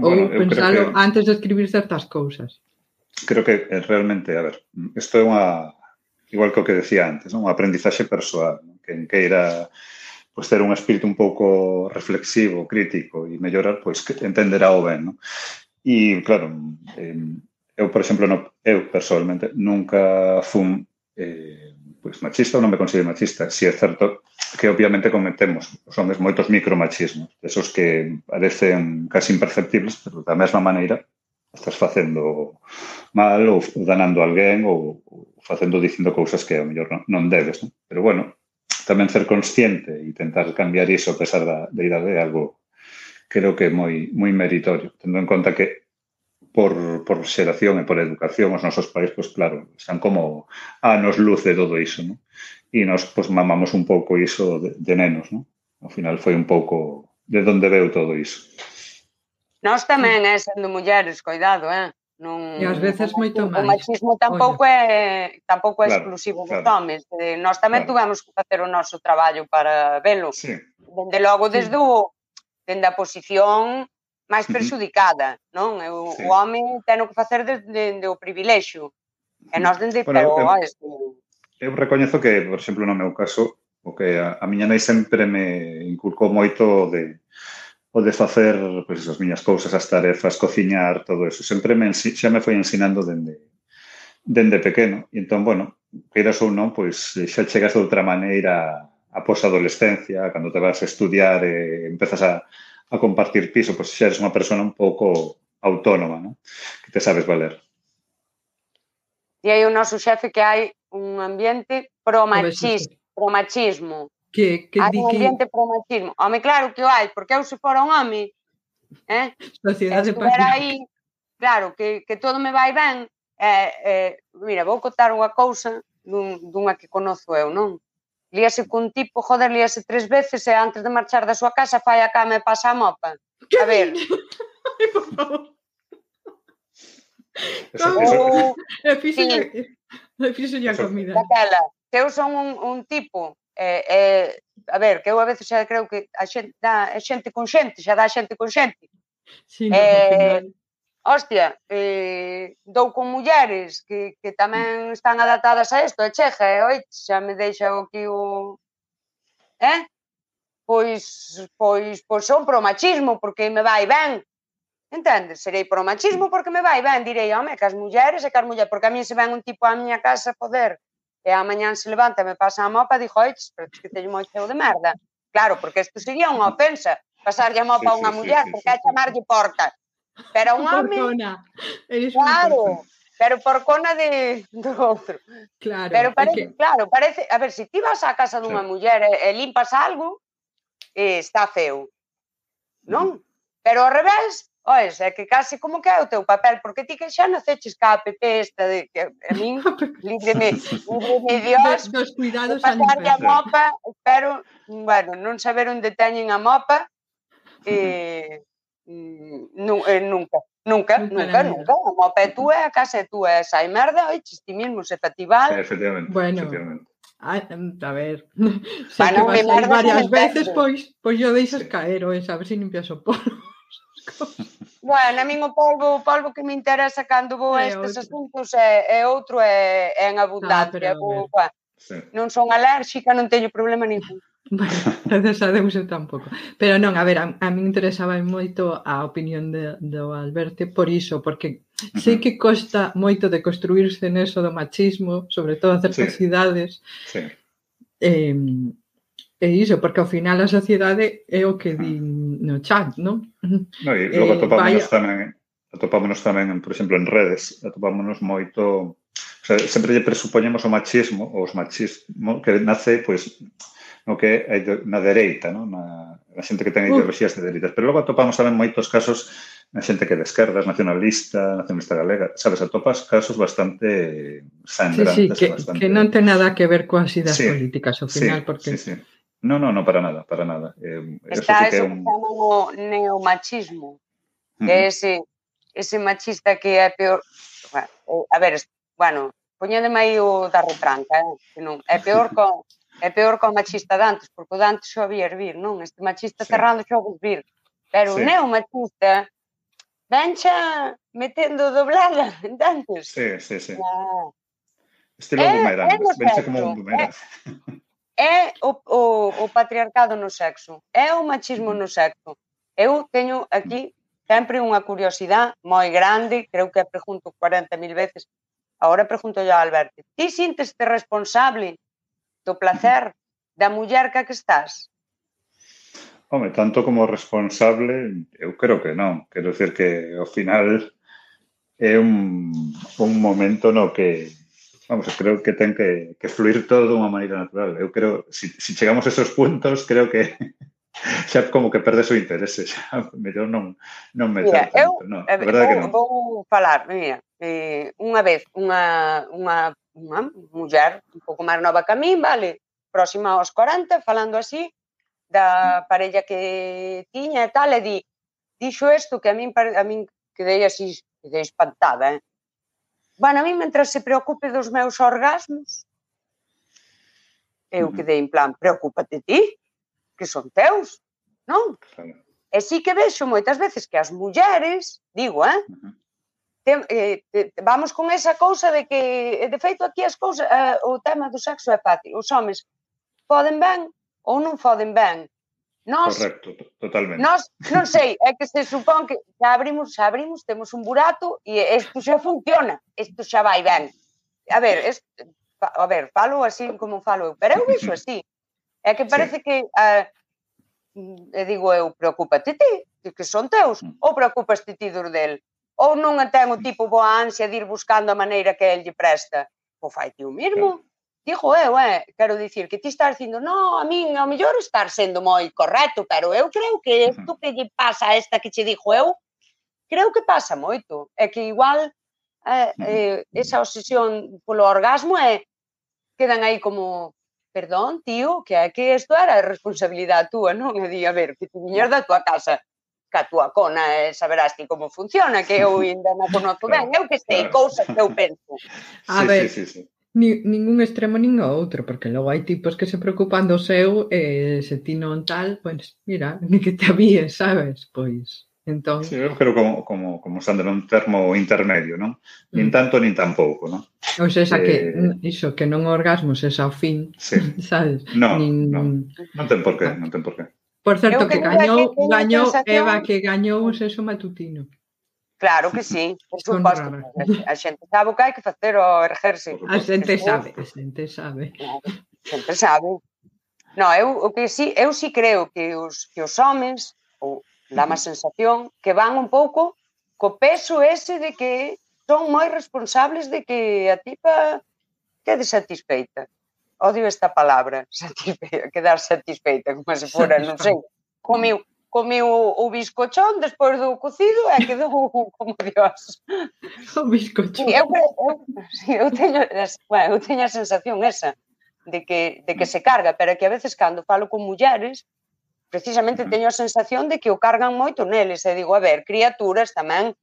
Bueno,
Ou pensalo
que,
antes de escribir certas cousas.
Creo que realmente, a ver, isto é unha, igual que o que decía antes, non? unha aprendizaxe persoal, non? que en que pois, ter un espírito un pouco reflexivo, crítico e mellorar, pois que entenderá o ben. Non? E, claro, eh, eu, por exemplo, no, eu personalmente nunca fun eh, pues machista ou non me considero machista. Si é certo que obviamente cometemos os homes moitos micromachismos, esos que parecen casi imperceptibles, pero da mesma maneira estás facendo mal ou danando alguén ou, ou facendo dicindo cousas que ao mellor non, non debes. Non? Pero bueno, tamén ser consciente e tentar cambiar iso a pesar da, da idade é algo creo que moi moi meritorio, tendo en conta que por, por xeración e por educación os nosos pais, pois claro, están como a nos luz de todo iso, non? E nos pois, mamamos un pouco iso de, de nenos, non? Ao final foi un pouco de onde veu todo iso.
Nós tamén, eh, sendo mulleres, cuidado, eh?
Non, e ás veces moito máis.
O machismo tampouco Oye. é tampouco é claro, exclusivo claro. dos homes. Eh, nós tamén claro. tivemos que facer o noso traballo para velo. Sí. Dende logo desde sí. o dende a posición máis perxudicada, non? O, sí. o home ten que facer desde de, de o privilexio. E nós dende bueno, pero, eu, este...
eu recoñezo que, por exemplo, no meu caso, o que a, a miña nai sempre me inculcou moito de o de facer pois, as miñas cousas, as tarefas, cociñar, todo eso. Sempre me, xa me foi ensinando dende, dende pequeno. E entón, bueno, queiras ou non, pois xa chegas de outra maneira a posadolescencia, cando te vas a estudiar e empezas a, a compartir piso, pois xa eres unha persona un pouco autónoma, non? Que te sabes valer.
E aí o noso xefe que hai un ambiente pro machismo, pro machismo.
Que, que
hai un ambiente que... pro machismo. Home, claro que o hai, porque eu se fora un home, eh?
Sociedade para
aí, claro, que, que todo me vai ben, eh, eh, mira, vou contar unha cousa dun, dunha que conozo eu, non? líase cun tipo, joder, líase tres veces e antes de marchar da súa casa fai a cama e pasa a mopa. Que a ver.
Ai, (laughs) por favor. Eso, eso, e fixo e fixo a comida.
Daquela, que eu son un, un tipo eh, eh, a ver, que eu a veces xa creo que a xente, dá, a xente con xente, xa dá xente con xente.
Sí, eh, no,
hostia, eh, dou con mulleres que, que tamén mm. están adaptadas a isto, e chega, e oi, xa me deixa o que o... Eh? Pois, pois, pois son pro machismo, porque me vai ben. Entendes? Serei pro machismo mm. porque me vai ben. Direi, home, que as mulleres e que as mulleres, porque a mí se ven un tipo á miña casa poder e a mañán se levanta, e me pasa a mopa, dixo, oi, pero que teño moi cheo de merda. Claro, porque isto sería unha ofensa, pasarlle a mopa sí, a unha sí, muller, sí, porque sí, é chamarlle porta. Pero un home...
Porcona. Eres
claro, pero porcona de, do outro.
Claro.
Pero parece, que... claro, parece... A ver, se si ti vas á casa dunha claro. muller eh, e, e limpas algo, e está feo. Non? Mm. Pero ao revés, Oes, é que case como que é o teu papel, porque ti que xa naceches ca APP esta de que a min (laughs) líbreme, (laughs) líbreme Dios
de, dos cuidados
pasarlle a mopa, espero, bueno, non saber onde teñen a mopa, eh, (laughs) Mm, nu, eh, nunca. Nunca, nunca, nunca, nunca. Como pé túa, eh, a casa túa, eh, esa e merda, oi, chistimismos, efectival. festival.
efectivamente,
bueno.
efectivamente.
Ah, a ver, (laughs) se bueno, que vas varias veces, pois, pois yo deixas sí. caer, oi, sabes, se limpias o polvo. (laughs)
bueno, a min o polvo, o polvo que me interesa cando vou a estes outro. asuntos é, é outro é, é en ah, abundancia. Ah, pero, vou, sí. Non son alérxica, non teño problema ningún. (laughs)
Bueno, gracias a deus eu tampouco. Pero non, a ver, a, a mí interesaba moito a opinión de, do Alberto por iso, porque sei que costa moito de construirse neso do machismo, sobre todo en certas sí. cidades.
Sí.
Eh, e iso, porque ao final a sociedade é o que di no chat, non?
No, e eh, logo atopámonos eh, tamén, atopámonos tamén, por exemplo, en redes, atopámonos moito... O sea, sempre lle presupoñemos o machismo, os machismo, que nace, pois, pues, no que é na dereita, no? Na, na xente que ten ideoloxías de dereitas. Pero logo atopamos tamén moitos casos na xente que é de esquerdas, nacionalista, nacionalista galega. Sabes, atopas casos bastante sangrantes.
Sí, sí, que,
bastante...
que non ten nada que ver coas ideas sí, políticas ao final,
sí,
porque...
Sí, sí. No, no, no, para nada, para nada. Eh,
Está eso, sí que, eso un... que chaman o neomachismo, que uh -huh. ese, ese machista que é peor... Bueno, eh, a ver, bueno, poñéndeme aí o da retranca, eh? que non, é peor (laughs) con É peor que o machista de antes, porque o de antes só había hervir, non? Este machista sí. cerrando só vir. Pero sí. o neomachista vencha metendo doblada, (laughs) entendes?
Sí, sí, sí. Ah. Estilo é, bumerang, é vence como un.
É, é o, o, o patriarcado no sexo, é o machismo no sexo. Eu teño aquí sempre unha curiosidade moi grande, creo que a pregunto 40.000 veces, agora pregunto yo a Alberto, ti sínteste responsable do placer da muller que que estás?
Home, tanto como responsable, eu creo que non. Quero decir que ao final é un, un momento no que vamos, creo que ten que, que fluir todo de unha maneira natural. Eu creo, se si, si chegamos a esos puntos, creo que (laughs) xa como que perdes o interese, xa mellor non, non me
mira,
tanto. Eu,
no,
a verdade
vou, que
non.
vou falar, mira, eh, unha vez, unha, unha unha muller un pouco máis nova que a min, vale, próxima aos 40, falando así, da mm. parella que tiña e tal, e di, dixo isto que a min, a min quedei así, quedei espantada, eh? Bueno, a mí, mentras se preocupe dos meus orgasmos, eu
mm.
quedei en plan, preocúpate ti, que son teus, non?
Claro.
E sí que vexo moitas veces que as mulleres, digo, eh tem, eh, te, vamos con esa cousa de que, eh, de feito, aquí as cousas, eh, o tema do sexo é fácil. Os homes poden ben ou non poden ben. Nos,
Correcto, totalmente.
Nos, non sei, é que se supón que xa abrimos, xa abrimos, temos un burato e isto xa funciona, isto xa vai ben. A ver, es, a ver, falo así como falo eu, pero eu vexo (laughs) así. É que parece sí. que eh, e digo eu, preocúpate ti, que son teus,
mm.
ou preocupas ti ti dos del? ou non ten o tipo boa ansia de ir buscando a maneira que el lle presta? Pois o fai ti o mesmo? Digo eu, eh, quero dicir que ti estás dicindo, no, a min ao mellor estar sendo moi correcto, pero eu creo que isto que lle pasa a esta que che dixo eu, creo que pasa moito. É que igual eh, eh, esa obsesión polo orgasmo é quedan aí como perdón, tío, que é que isto era responsabilidade túa, non? E di, a ver, que ti viñas da tua casa ca túa cona e saberás ti como funciona, que eu (laughs) ainda non conozo ben, eu que sei,
claro.
cousas que eu penso.
A
sí,
ver,
sí, sí, sí.
Ni, ningún extremo nin o outro, porque logo hai tipos que se preocupan do seu e eh, se ti non tal, pois pues, mira, (laughs) ni que te avíes, sabes? Pois, entón...
Sí, eu creo como, como, como están un termo intermedio, non? Nin
mm.
tanto, nin tampouco, non?
Ou seja,
eh...
que iso, que non orgasmos esa xa o fin,
sí. (laughs)
sabes?
Non,
nin...
non, non ten por qué, non ten por qué.
Por certo, que,
que
gañou,
que
gañou
sensación...
Eva, que gañou o sexo matutino.
Claro que sí, por suposto. A xente sabe o que hai que facer ao ergerse.
A xente sabe, a xente sabe.
A xente sabe. No, eu o que sí, eu sí creo que os que os homens ou dá má sensación que van un pouco co peso ese de que son moi responsables de que a tipa quede satisfeita odio esta palabra, (laughs) satisfeita, quedar satisfeita, como se fora, non sei, comiu, comiu o, o biscochón despois do cocido e quedou (laughs) como dios.
O
biscochón. Eu, eu, eu, teño, bueno, eu teño a sensación esa de que, de que se carga, pero que a veces cando falo con mulleres, precisamente teño a sensación de que o cargan moito neles, e digo, a ver, criaturas tamén,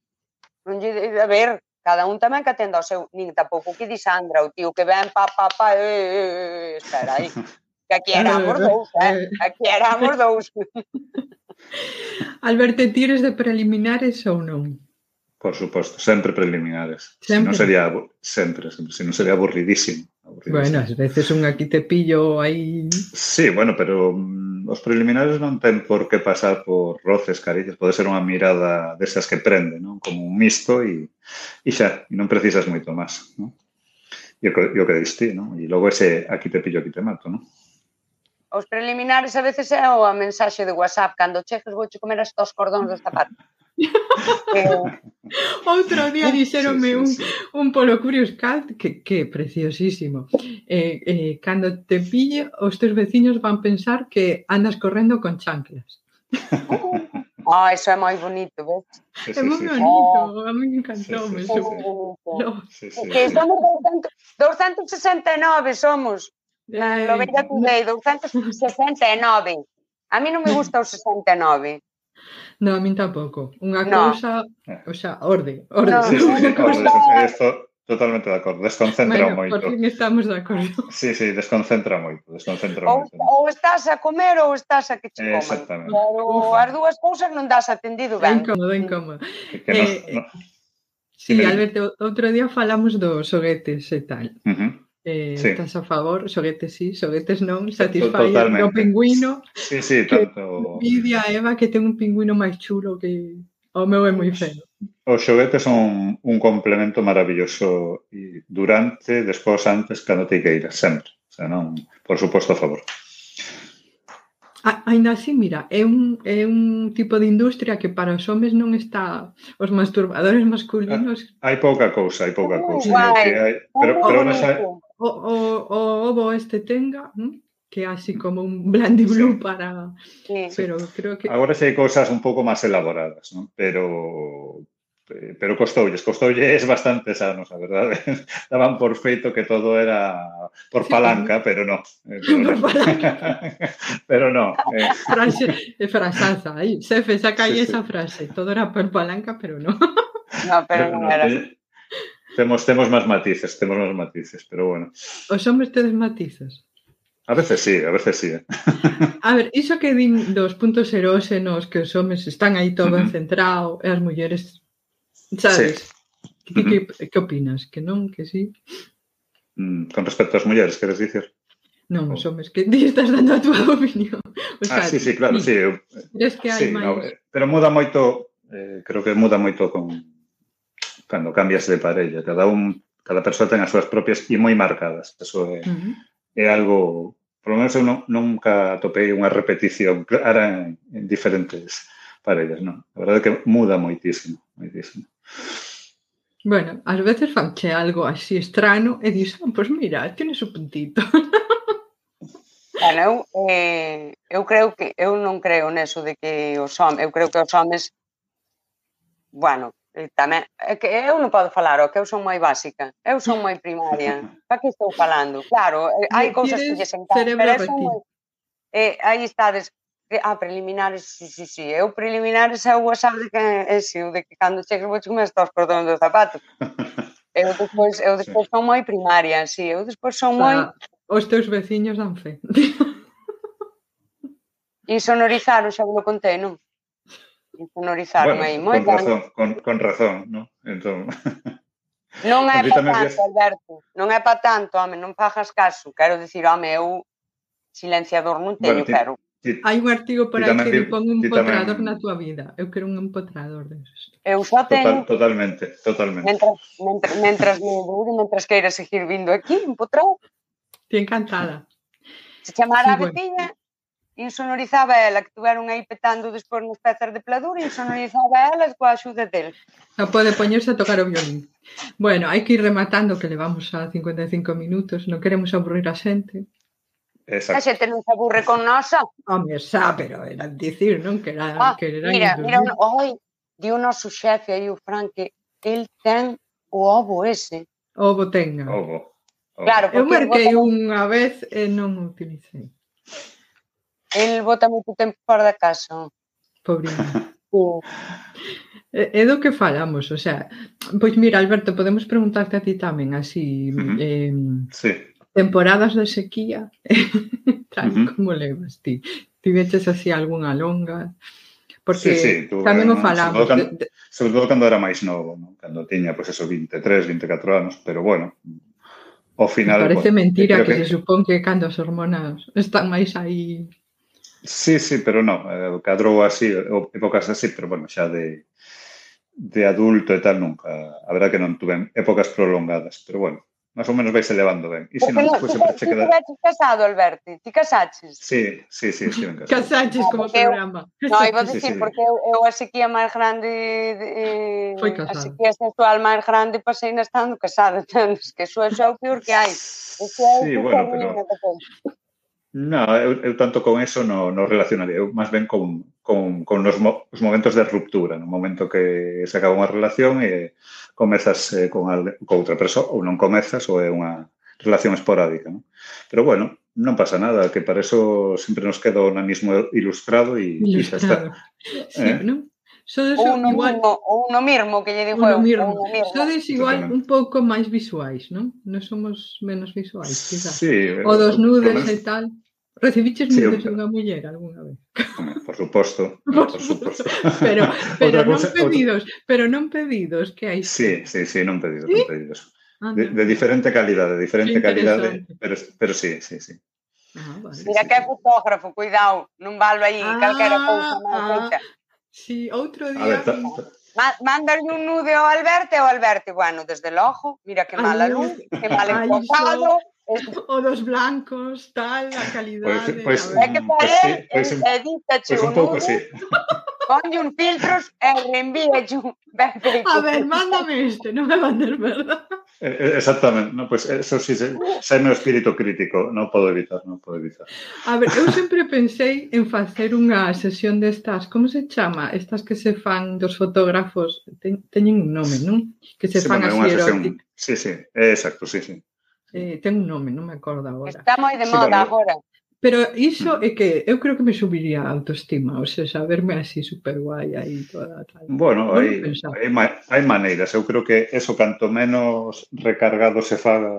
non lle, a ver, Cada un tamén que atenda o seu, nin tampouco que di Sandra, o tío que ven pa pa pa, e, eh, eh, espera aí. Que aquí éramos dous, eh? Aquí éramos dous. (laughs)
Alberto, tires de preliminares ou non?
Por suposto, sempre preliminares.
Sempre.
Si non sería sempre, sempre, si non sería aburridísimo, aburridísimo.
Bueno, ás veces un aquí te pillo aí.
Sí, bueno, pero mm, os preliminares non ten por que pasar por roces, caricias, pode ser unha mirada destas que prende, non? Como un misto e, e xa, e non precisas moito máis, non? E o que, e o que diste, non? E logo ese aquí te pillo, aquí te mato, non?
Os preliminares a veces é a mensaxe de WhatsApp cando chegas vouche comer as tos cordóns dos zapatos. (laughs)
Outro día dixeronme un, un polo Curious Cat que, que preciosísimo. Eh, eh, cando te pille, os teus veciños van pensar que andas correndo con chanclas. (laughs)
Ah, oh, eso é moi bonito, ves?
Sí, sí, é moi
bonito, oh, a mí encantou.
Sí, sí, sí, sí, sí, sí.
somos 200, 269 somos. Lo veía que 269. A mí non me gusta o 69.
No, a min tampouco. Unha
no.
cousa, o xa, orde, orde.
No.
Sí, sí, sí, orde, esto, Totalmente de acordo, desconcentra
bueno,
moito.
Por fin estamos de acordo.
Sí, sí, desconcentra moito, desconcentra
ou,
moito.
Ou estás a comer ou estás a que che coman.
Exactamente.
Pero
Ufa.
as dúas cousas non das atendido ben.
Incómodo, mm. incómodo.
Que, que nos,
eh,
no...
Sí, Alberto, outro día falamos dos xoguetes e tal.
Uh -huh.
Eh,
sí.
Estás a favor, xoguetes sí, xoguetes non, satisfyer
o
pingüino.
Sí, sí, tanto.
Envidia a Eva que ten un pingüino máis chulo que o meu é moi feo.
Os xoguetes son un, un complemento maravilloso e durante, despois, antes, cando te queiras, sempre. O sea, non, por suposto, a favor.
A, ainda así, mira, é un, é un tipo de industria que para os homes non está os masturbadores masculinos.
Ah, hai pouca cousa, hai pouca
oh,
cousa.
Uh, guai,
que hai, pero,
oh,
pero,
pero,
o, o, o ovo este tenga, ¿m? que así como un Blandy Blue sí. para...
Sí.
Pero creo que...
Agora sí hai cousas un pouco máis elaboradas, ¿no? pero pero costoulles, costoulles bastantes anos, a verdade. (laughs) Daban por feito que todo era por palanca, pero no. Eh, pero no. pero no.
Eh. (laughs) (laughs) Frase, frasaza, aí, Sefe, saca aí sí, esa frase. Todo era por palanca, pero no.
No, pero non era.
Temos, temos máis matices, temos máis matices, pero bueno.
Os homes tedes matices?
A veces sí, a veces sí. Eh?
a ver, iso que din dos puntos erósenos que os homes están aí todo uh -huh. centrado e as mulleres, sabes? Sí. Que, que, que opinas? Que non, que sí?
Mm, con respecto ás mulleres, queres dicir?
Non, os oh. homes, que ti estás dando a túa (laughs) opinión.
O sea, ah, sí, sí, claro, sí. sí. Eu,
que hai sí, máis... no,
pero muda moito, eh, creo que muda moito con, cando cambias de parella. Cada un, cada persoa ten as súas propias e moi marcadas. Eso é, uh -huh. é algo, por lo menos eu non, nunca atopei unha repetición clara en, en diferentes parellas, non? A verdade é que muda moitísimo, moitísimo.
Bueno, ás veces fanche algo así estrano e dis, ah, pois pues mira, tiene su puntito. (laughs)
Bueno, eu, eh, eu creo que eu non creo neso de que os homes, eu creo que os homes bueno, tamén, é que eu non podo falar, o que eu son moi básica, eu son moi primaria. Pa que estou falando? Claro, eh, hai cousas que lles encantan, pero eu son moi... Eh, aí estades, ah, preliminares, sí, sí, sí, eu preliminares é o WhatsApp de que, eh, é, sí, de que cando chegues vou comer estos cordóns dos zapatos. Eu despois, eu despois sí. son moi primaria, sí, eu despois son moi...
Os teus veciños dan fe. (laughs)
Insonorizaron, xa vos lo contei, non? Sonorizarme
bueno,
aí, moi
con razón, con, con razón, (laughs) non? Entón...
Non é pa tanto. Alberto, non é pa tanto, home, non fajas caso. Quero dicir, home, eu silenciador non teño, bueno, pero... quero.
Hai un artigo por aí que pon un empotrador tamén... na tua vida. Eu quero un empotrador deses.
Eu só teño...
Total, totalmente, totalmente.
Mentras, mentras, mentras me dure, mentras queira seguir vindo aquí, empotrador.
Ti encantada.
Se chamara sí, bueno. a veciña, insonorizaba ela, que tuveron aí petando despois nos pezas de pladura, insonorizaba elas coa axuda del.
Non pode poñerse a tocar o violín. Bueno, hai que ir rematando que levamos a 55 minutos, non queremos aburrir a xente.
Exacto. A xente non se aburre con nosa.
Home, xa, pero era dicir, non? Que era,
ah,
que era
mira, mira, un, oi, di o noso xefe aí o Fran que el ten o ovo ese.
Ovo tenga.
Ovo. ovo.
Claro,
eu marquei unha vez e non o utilicei.
El bota moito tempo fora da casa.
Pobriño. Uh. (laughs) É do que falamos, o sea, pois mira, Alberto, podemos preguntarte a ti tamén así, uh -huh. eh,
sí.
temporadas de sequía, (laughs) tal uh -huh. como levas ti. Ti veches así algunha longa, porque sí, sí, tuve, tamén o falamos.
Sobre todo, cando, de, sobre todo cando era máis novo, ¿no? cando tiña, pois, pues, eso, 23, 24 anos, pero bueno, ao final...
Me parece pues, mentira que, que, se supón que cando as hormonas están máis aí
Sí, sí, pero non, eh, cadrou así, épocas así, pero bueno, xa de, de adulto e tal nunca. A verdad que non tuve épocas prolongadas, pero bueno, máis ou menos vais elevando ben. E se non, despois sempre che queda...
Ti casado, Alberti, ti casaches?
Sí, sí, sí, estive
casado. Casaches como programa.
No, iba a dicir, sí, sí, porque eu, eu a sequía máis grande... Eh,
Foi.
A sequía sexual máis grande pasei na estando casada, (laughs) entendes? Que iso é xa o peor que hai.
Sí, bueno, pero... No, eu, eu tanto con eso no, no relacionaría, eu máis ben con, con, con os, mo, os momentos de ruptura, no momento que se acaba unha relación e comezas eh, con, al, con outra persoa ou non comezas ou é unha relación esporádica. Non? Pero bueno, non pasa nada, que para eso sempre nos queda o nanismo ilustrado e, ilustrado. e xa está. Eh?
Sí, eh? non?
Sodes ou no igual, mismo, ou no mirmo que lle digo
eu, mirmo. ou mirmo. Sodes igual un pouco máis visuais, non? Non somos menos visuais, quizás.
Sí,
o dos nudes e tal. Recibiches sí, nudes unha muller algunha vez?
Por suposto, no, (laughs) por suposto.
pero, (laughs) pero non cosa, pedidos, outra... pero non pedidos, que hai?
Sí, sí, sí, non pedidos, ¿Sí? non pedidos. Ah, de, de diferente calidade, de diferente calidade, pero, pero sí, sí, sí.
Ah, vale. Mira que é fotógrafo, cuidado, non valo aí ah, calquera cousa máis ah. feita.
Sí, outro día...
Ver, ta, ta... Un nude ao Alberto e o Alberto, bueno, desde logo, mira que mala luz, que mal enfocado, (laughs)
o dos blancos, tal, a calidade.
Pois, pois,
é que para
pois,
pois, edítache pois, un pouco, sí. ponlle un filtros e envíalle un ben feito.
A ver, mándame este, non me mandes verdad.
Eh, eh exactamente, no, pois pues, eso sí, se, é meu espírito crítico, non podo evitar, non podo evitar.
A ver, eu sempre pensei en facer unha sesión destas, como se chama? Estas que se fan dos fotógrafos, ten, teñen un nome, non? Que se
sí,
fan
bueno,
así eróticas.
Sí, sí, exacto, sí, sí
eh, ten un nome, non me acordo agora.
Está moi de moda
sí,
agora.
Pero iso é que eu creo que me subiría a autoestima, ou sea, saberme así super guai aí toda tal.
Bueno,
non
hai, hai, hai maneiras, eu creo que eso canto menos recargado se faga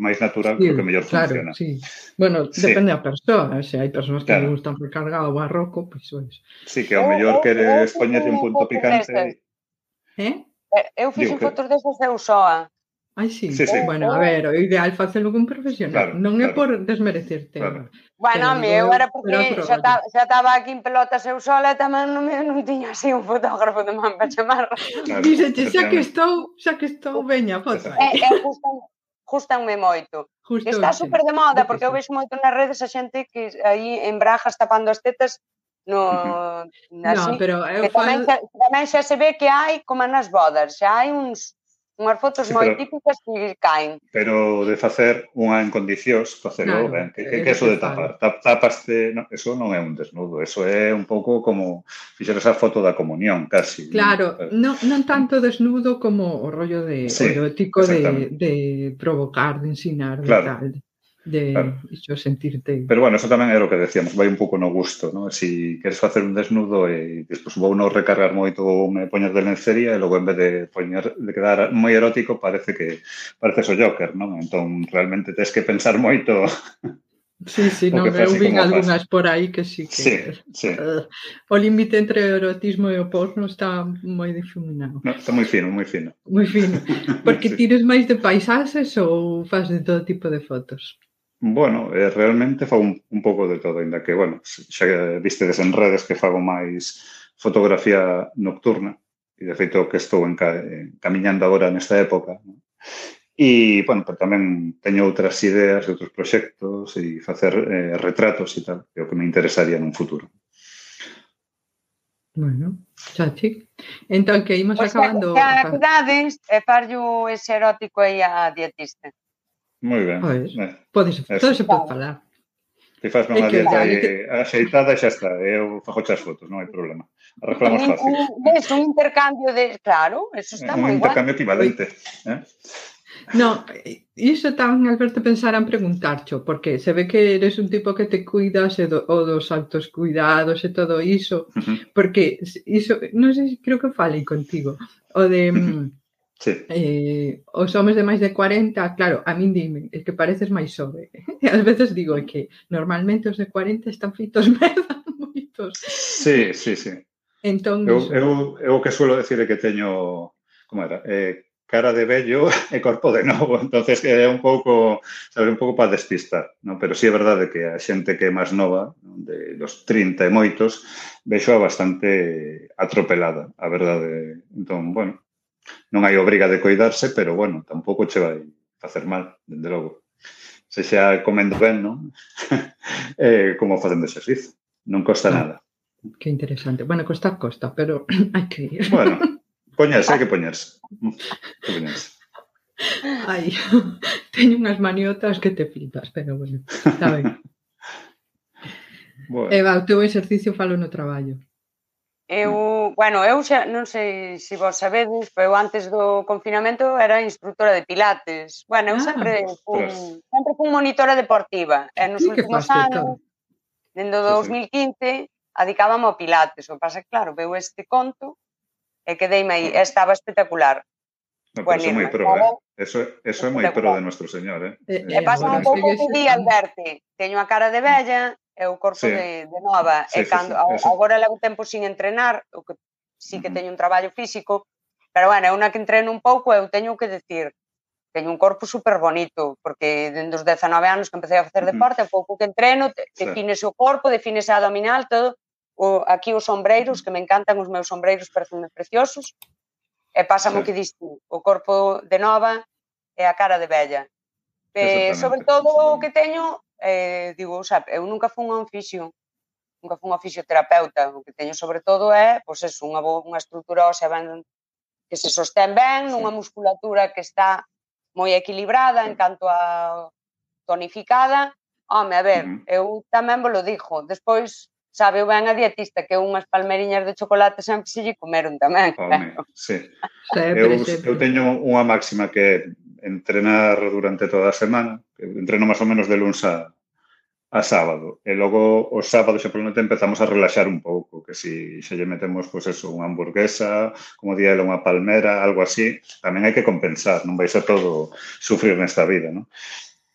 máis natural, sí, creo que mellor
claro,
funciona.
Sí. Bueno,
sí.
depende da persoa, se hai persoas que
claro.
gustan recargado ou barroco, pois pues, es.
Sí, que ao
oh,
mellor
oh,
queres
oh,
poñerlle un punto picante.
¿Eh?
eh? Eu fixen fotos desas eu soa.
Ai, sí.
sí, sí.
Bueno, a ver, o ideal facelo con profesional. Claro, non é
claro.
por desmerecerte.
Claro.
Bueno, a mí eu era porque xa, ta, xa estaba aquí en pelotas eu sola e tamén non, non tiña así un fotógrafo de man para chamar.
Claro,
Díxete, xa que estou, xa que estou, veña, foto.
É, é justo, moito.
Justo
está super de moda, porque eu vexo moito nas redes a xente que aí en brajas tapando as tetas no, así,
no pero eu
que tamén, fal... tamén xa se ve que hai como nas bodas, xa hai uns unhas fotos
sí,
moi
pero,
típicas que caen.
Pero de facer unha en condicións, facelo
claro,
ben, que, que, que eso de tapar, tap, tapaste, no, eso non é un desnudo, eso é un pouco como fixer esa foto da comunión, casi.
Claro,
eh,
non, non tanto desnudo como o rollo de
sí,
erótico de, de provocar, de ensinar, de
claro.
tal de iso sentirte.
Pero bueno, eso tamén era o que decíamos, vai un pouco no gusto, ¿no? Si queres facer un desnudo e despois vou non recargar moito ou me poñer de lencería e logo en vez de poñer de quedar moi erótico parece que parece o Joker, non? Entón realmente tes que pensar moito
Sí, sí, non, eu vin algunhas por aí que sí que...
Sí, sí.
Uh, o límite entre o erotismo e o porno está moi difuminado.
No, está moi fino, moi fino.
Moi fino. Porque (laughs)
sí.
tires máis de paisaxes ou faz de todo tipo de fotos?
Bueno, eh, realmente fago un, un pouco de todo, ainda que, bueno, xa vistedes en redes que fago máis fotografía nocturna, e de feito que estou en camiñando agora nesta época, non? E, bueno, pero tamén teño outras ideas, outros proxectos e facer eh, retratos e tal, que é o que me interesaría nun futuro.
Bueno, chachi. Entón, que imos
pues
acabando...
Eh, pois eh, actividades e eh, farlle ese erótico aí a dietista.
Moi ben.
Pois,
eh,
podes, todo se pode falar.
Ti faz unha dieta e
que...
axeitada xa está, eh, eu fago as fotos, non hai problema. Arreglamos fácil.
Ves, un intercambio de, claro, eso eh,
está
moi Un
intercambio equivalente. Eh?
No, iso tamén, Alberto, pensara en preguntarcho, porque se ve que eres un tipo que te cuidas e do, o dos altos cuidados e todo iso,
uh -huh.
porque iso, non sei, creo que falei contigo, o de... Mm, uh -huh
Sí.
Eh, os homes de máis de 40, claro, a min dime, é que pareces máis xove. (laughs) E ás veces digo é que normalmente os de 40 están fitos (laughs) merda moitos.
Sí, sí, sí.
Entón,
eu, eu, eu que suelo decir é que teño, como era, eh, cara de vello (laughs) e corpo de novo, entonces é un pouco, sabe, un pouco para despistar, non? pero sí é verdade que a xente que é máis nova, de dos 30 e moitos, vexo bastante atropelada, a verdade. Entón, bueno, non hai obriga de coidarse, pero bueno, tampouco che vai facer mal, dende logo. Se xa comendo ben, non? (laughs) eh, como facendo exercicio. Non costa ah, nada.
Que interesante. Bueno, costa, costa, pero (clears throat) hai que ir.
Bueno, poñerse, hai que ah. poñerse. Que poñerse.
Ai, (laughs) teño unhas maniotas que te flipas, pero bueno, está ben. (laughs)
bueno.
Eva, o teu exercicio falo no traballo.
Eu, bueno, eu xa, non sei se vos sabedes, pero eu antes do confinamento era instructora de pilates. Bueno, eu
ah,
sempre fun, sempre fun monitora deportiva. E nos últimos anos, dende o 2015, adicábame ao pilates. O pasa, claro, veu este conto e quedeime aí. Estaba espectacular.
No, bueno, eso é moi pro, eh? Eso, eso é moi pro de nuestro señor, eh?
E,
e pasa un pouco que di, Alberti. Teño a cara de bella, é o corpo
sí.
de, de nova.
Sí,
e cando,
sí, sí,
agora levo tempo sin entrenar, o que sí que teño un traballo físico, pero bueno, é unha que entreno un pouco eu teño que decir, teño un corpo super bonito, porque dende os 19 anos que empecé a facer deporte, uh -huh. pouco que entreno, defines
sí.
o corpo, defines a abdominal, todo, o, aquí os sombreiros, que me encantan os meus sombreiros, parecen preciosos, e pásame
sí.
que diste, o corpo de nova e a cara de bella. Eh, sobre todo o que teño eh, digo, o sea, eu nunca fun a un fisio, nunca fui unha fisioterapeuta, o que teño sobre todo é, pois é unha, bo, unha estrutura ósea ben, que se sostén ben, nunha musculatura que está moi equilibrada en canto a tonificada. Home, a ver, eu tamén vos lo dixo, despois sabe ben a dietista que unhas palmeriñas de chocolate sempre se lle comeron tamén. (laughs)
Home, claro. sí. Sempre, eu, sempre. eu teño unha máxima que entrenar durante toda a semana. Entreno máis ou menos de luns a, a sábado. E logo o sábado xa probablemente empezamos a relaxar un pouco, que si xa lle metemos pois eso, unha hamburguesa, como día unha palmera, algo así, tamén hai que compensar, non vai ser todo sufrir nesta vida, non?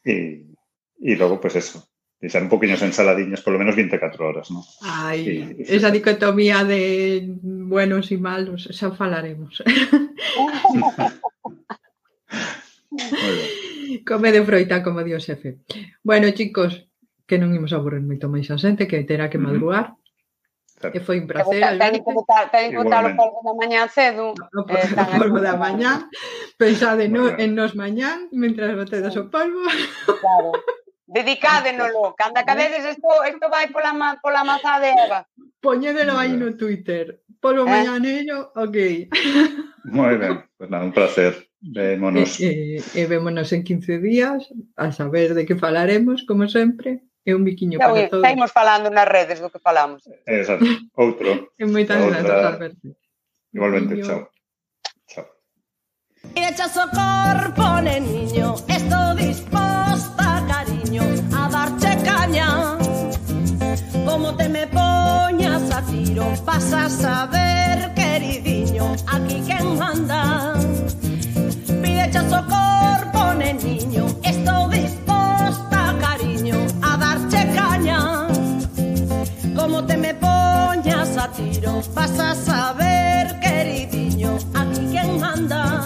E, e logo pois eso, deixar un poquinhos ensaladiñas polo menos 24 horas, non?
Ai, e, esa dicotomía de buenos e malos, xa falaremos. (laughs) (laughs) Come de froita, como dio o xefe. Bueno, chicos, que non imos aburrir moito máis a xente, que terá que madrugar. Claro. E foi un placer.
Teñen que botar, teñen que botar o polvo da mañá cedo.
No, eh, o polvo da mañá. Pensade no, en nos mañán, mentras botedes o polvo.
Claro. Dedicádenolo. Cando acabedes isto, isto vai pola, pola maza de Eva.
Poñédelo aí no Twitter. Polvo eh? mañanero, ok.
Moi ben. Pues nada, un placer. Vémonos.
E, e, e vémonos en 15 días a saber de que falaremos, como sempre. É un biquiño para todos.
Estamos falando nas redes do que falamos.
Exacto. Outro. (laughs)
e moitas grazas, Alberto.
Igualmente, niño. chao.
Chao. Echa socorro, niño, estou disposta, cariño, a darche caña. Como te me poñas a tiro, vas a saber, queridinho, aquí quen manda vosso corpo, niño, Estou disposta, cariño, a darche caña Como te me poñas a tiro Vas a saber, queridinho, aquí quen manda.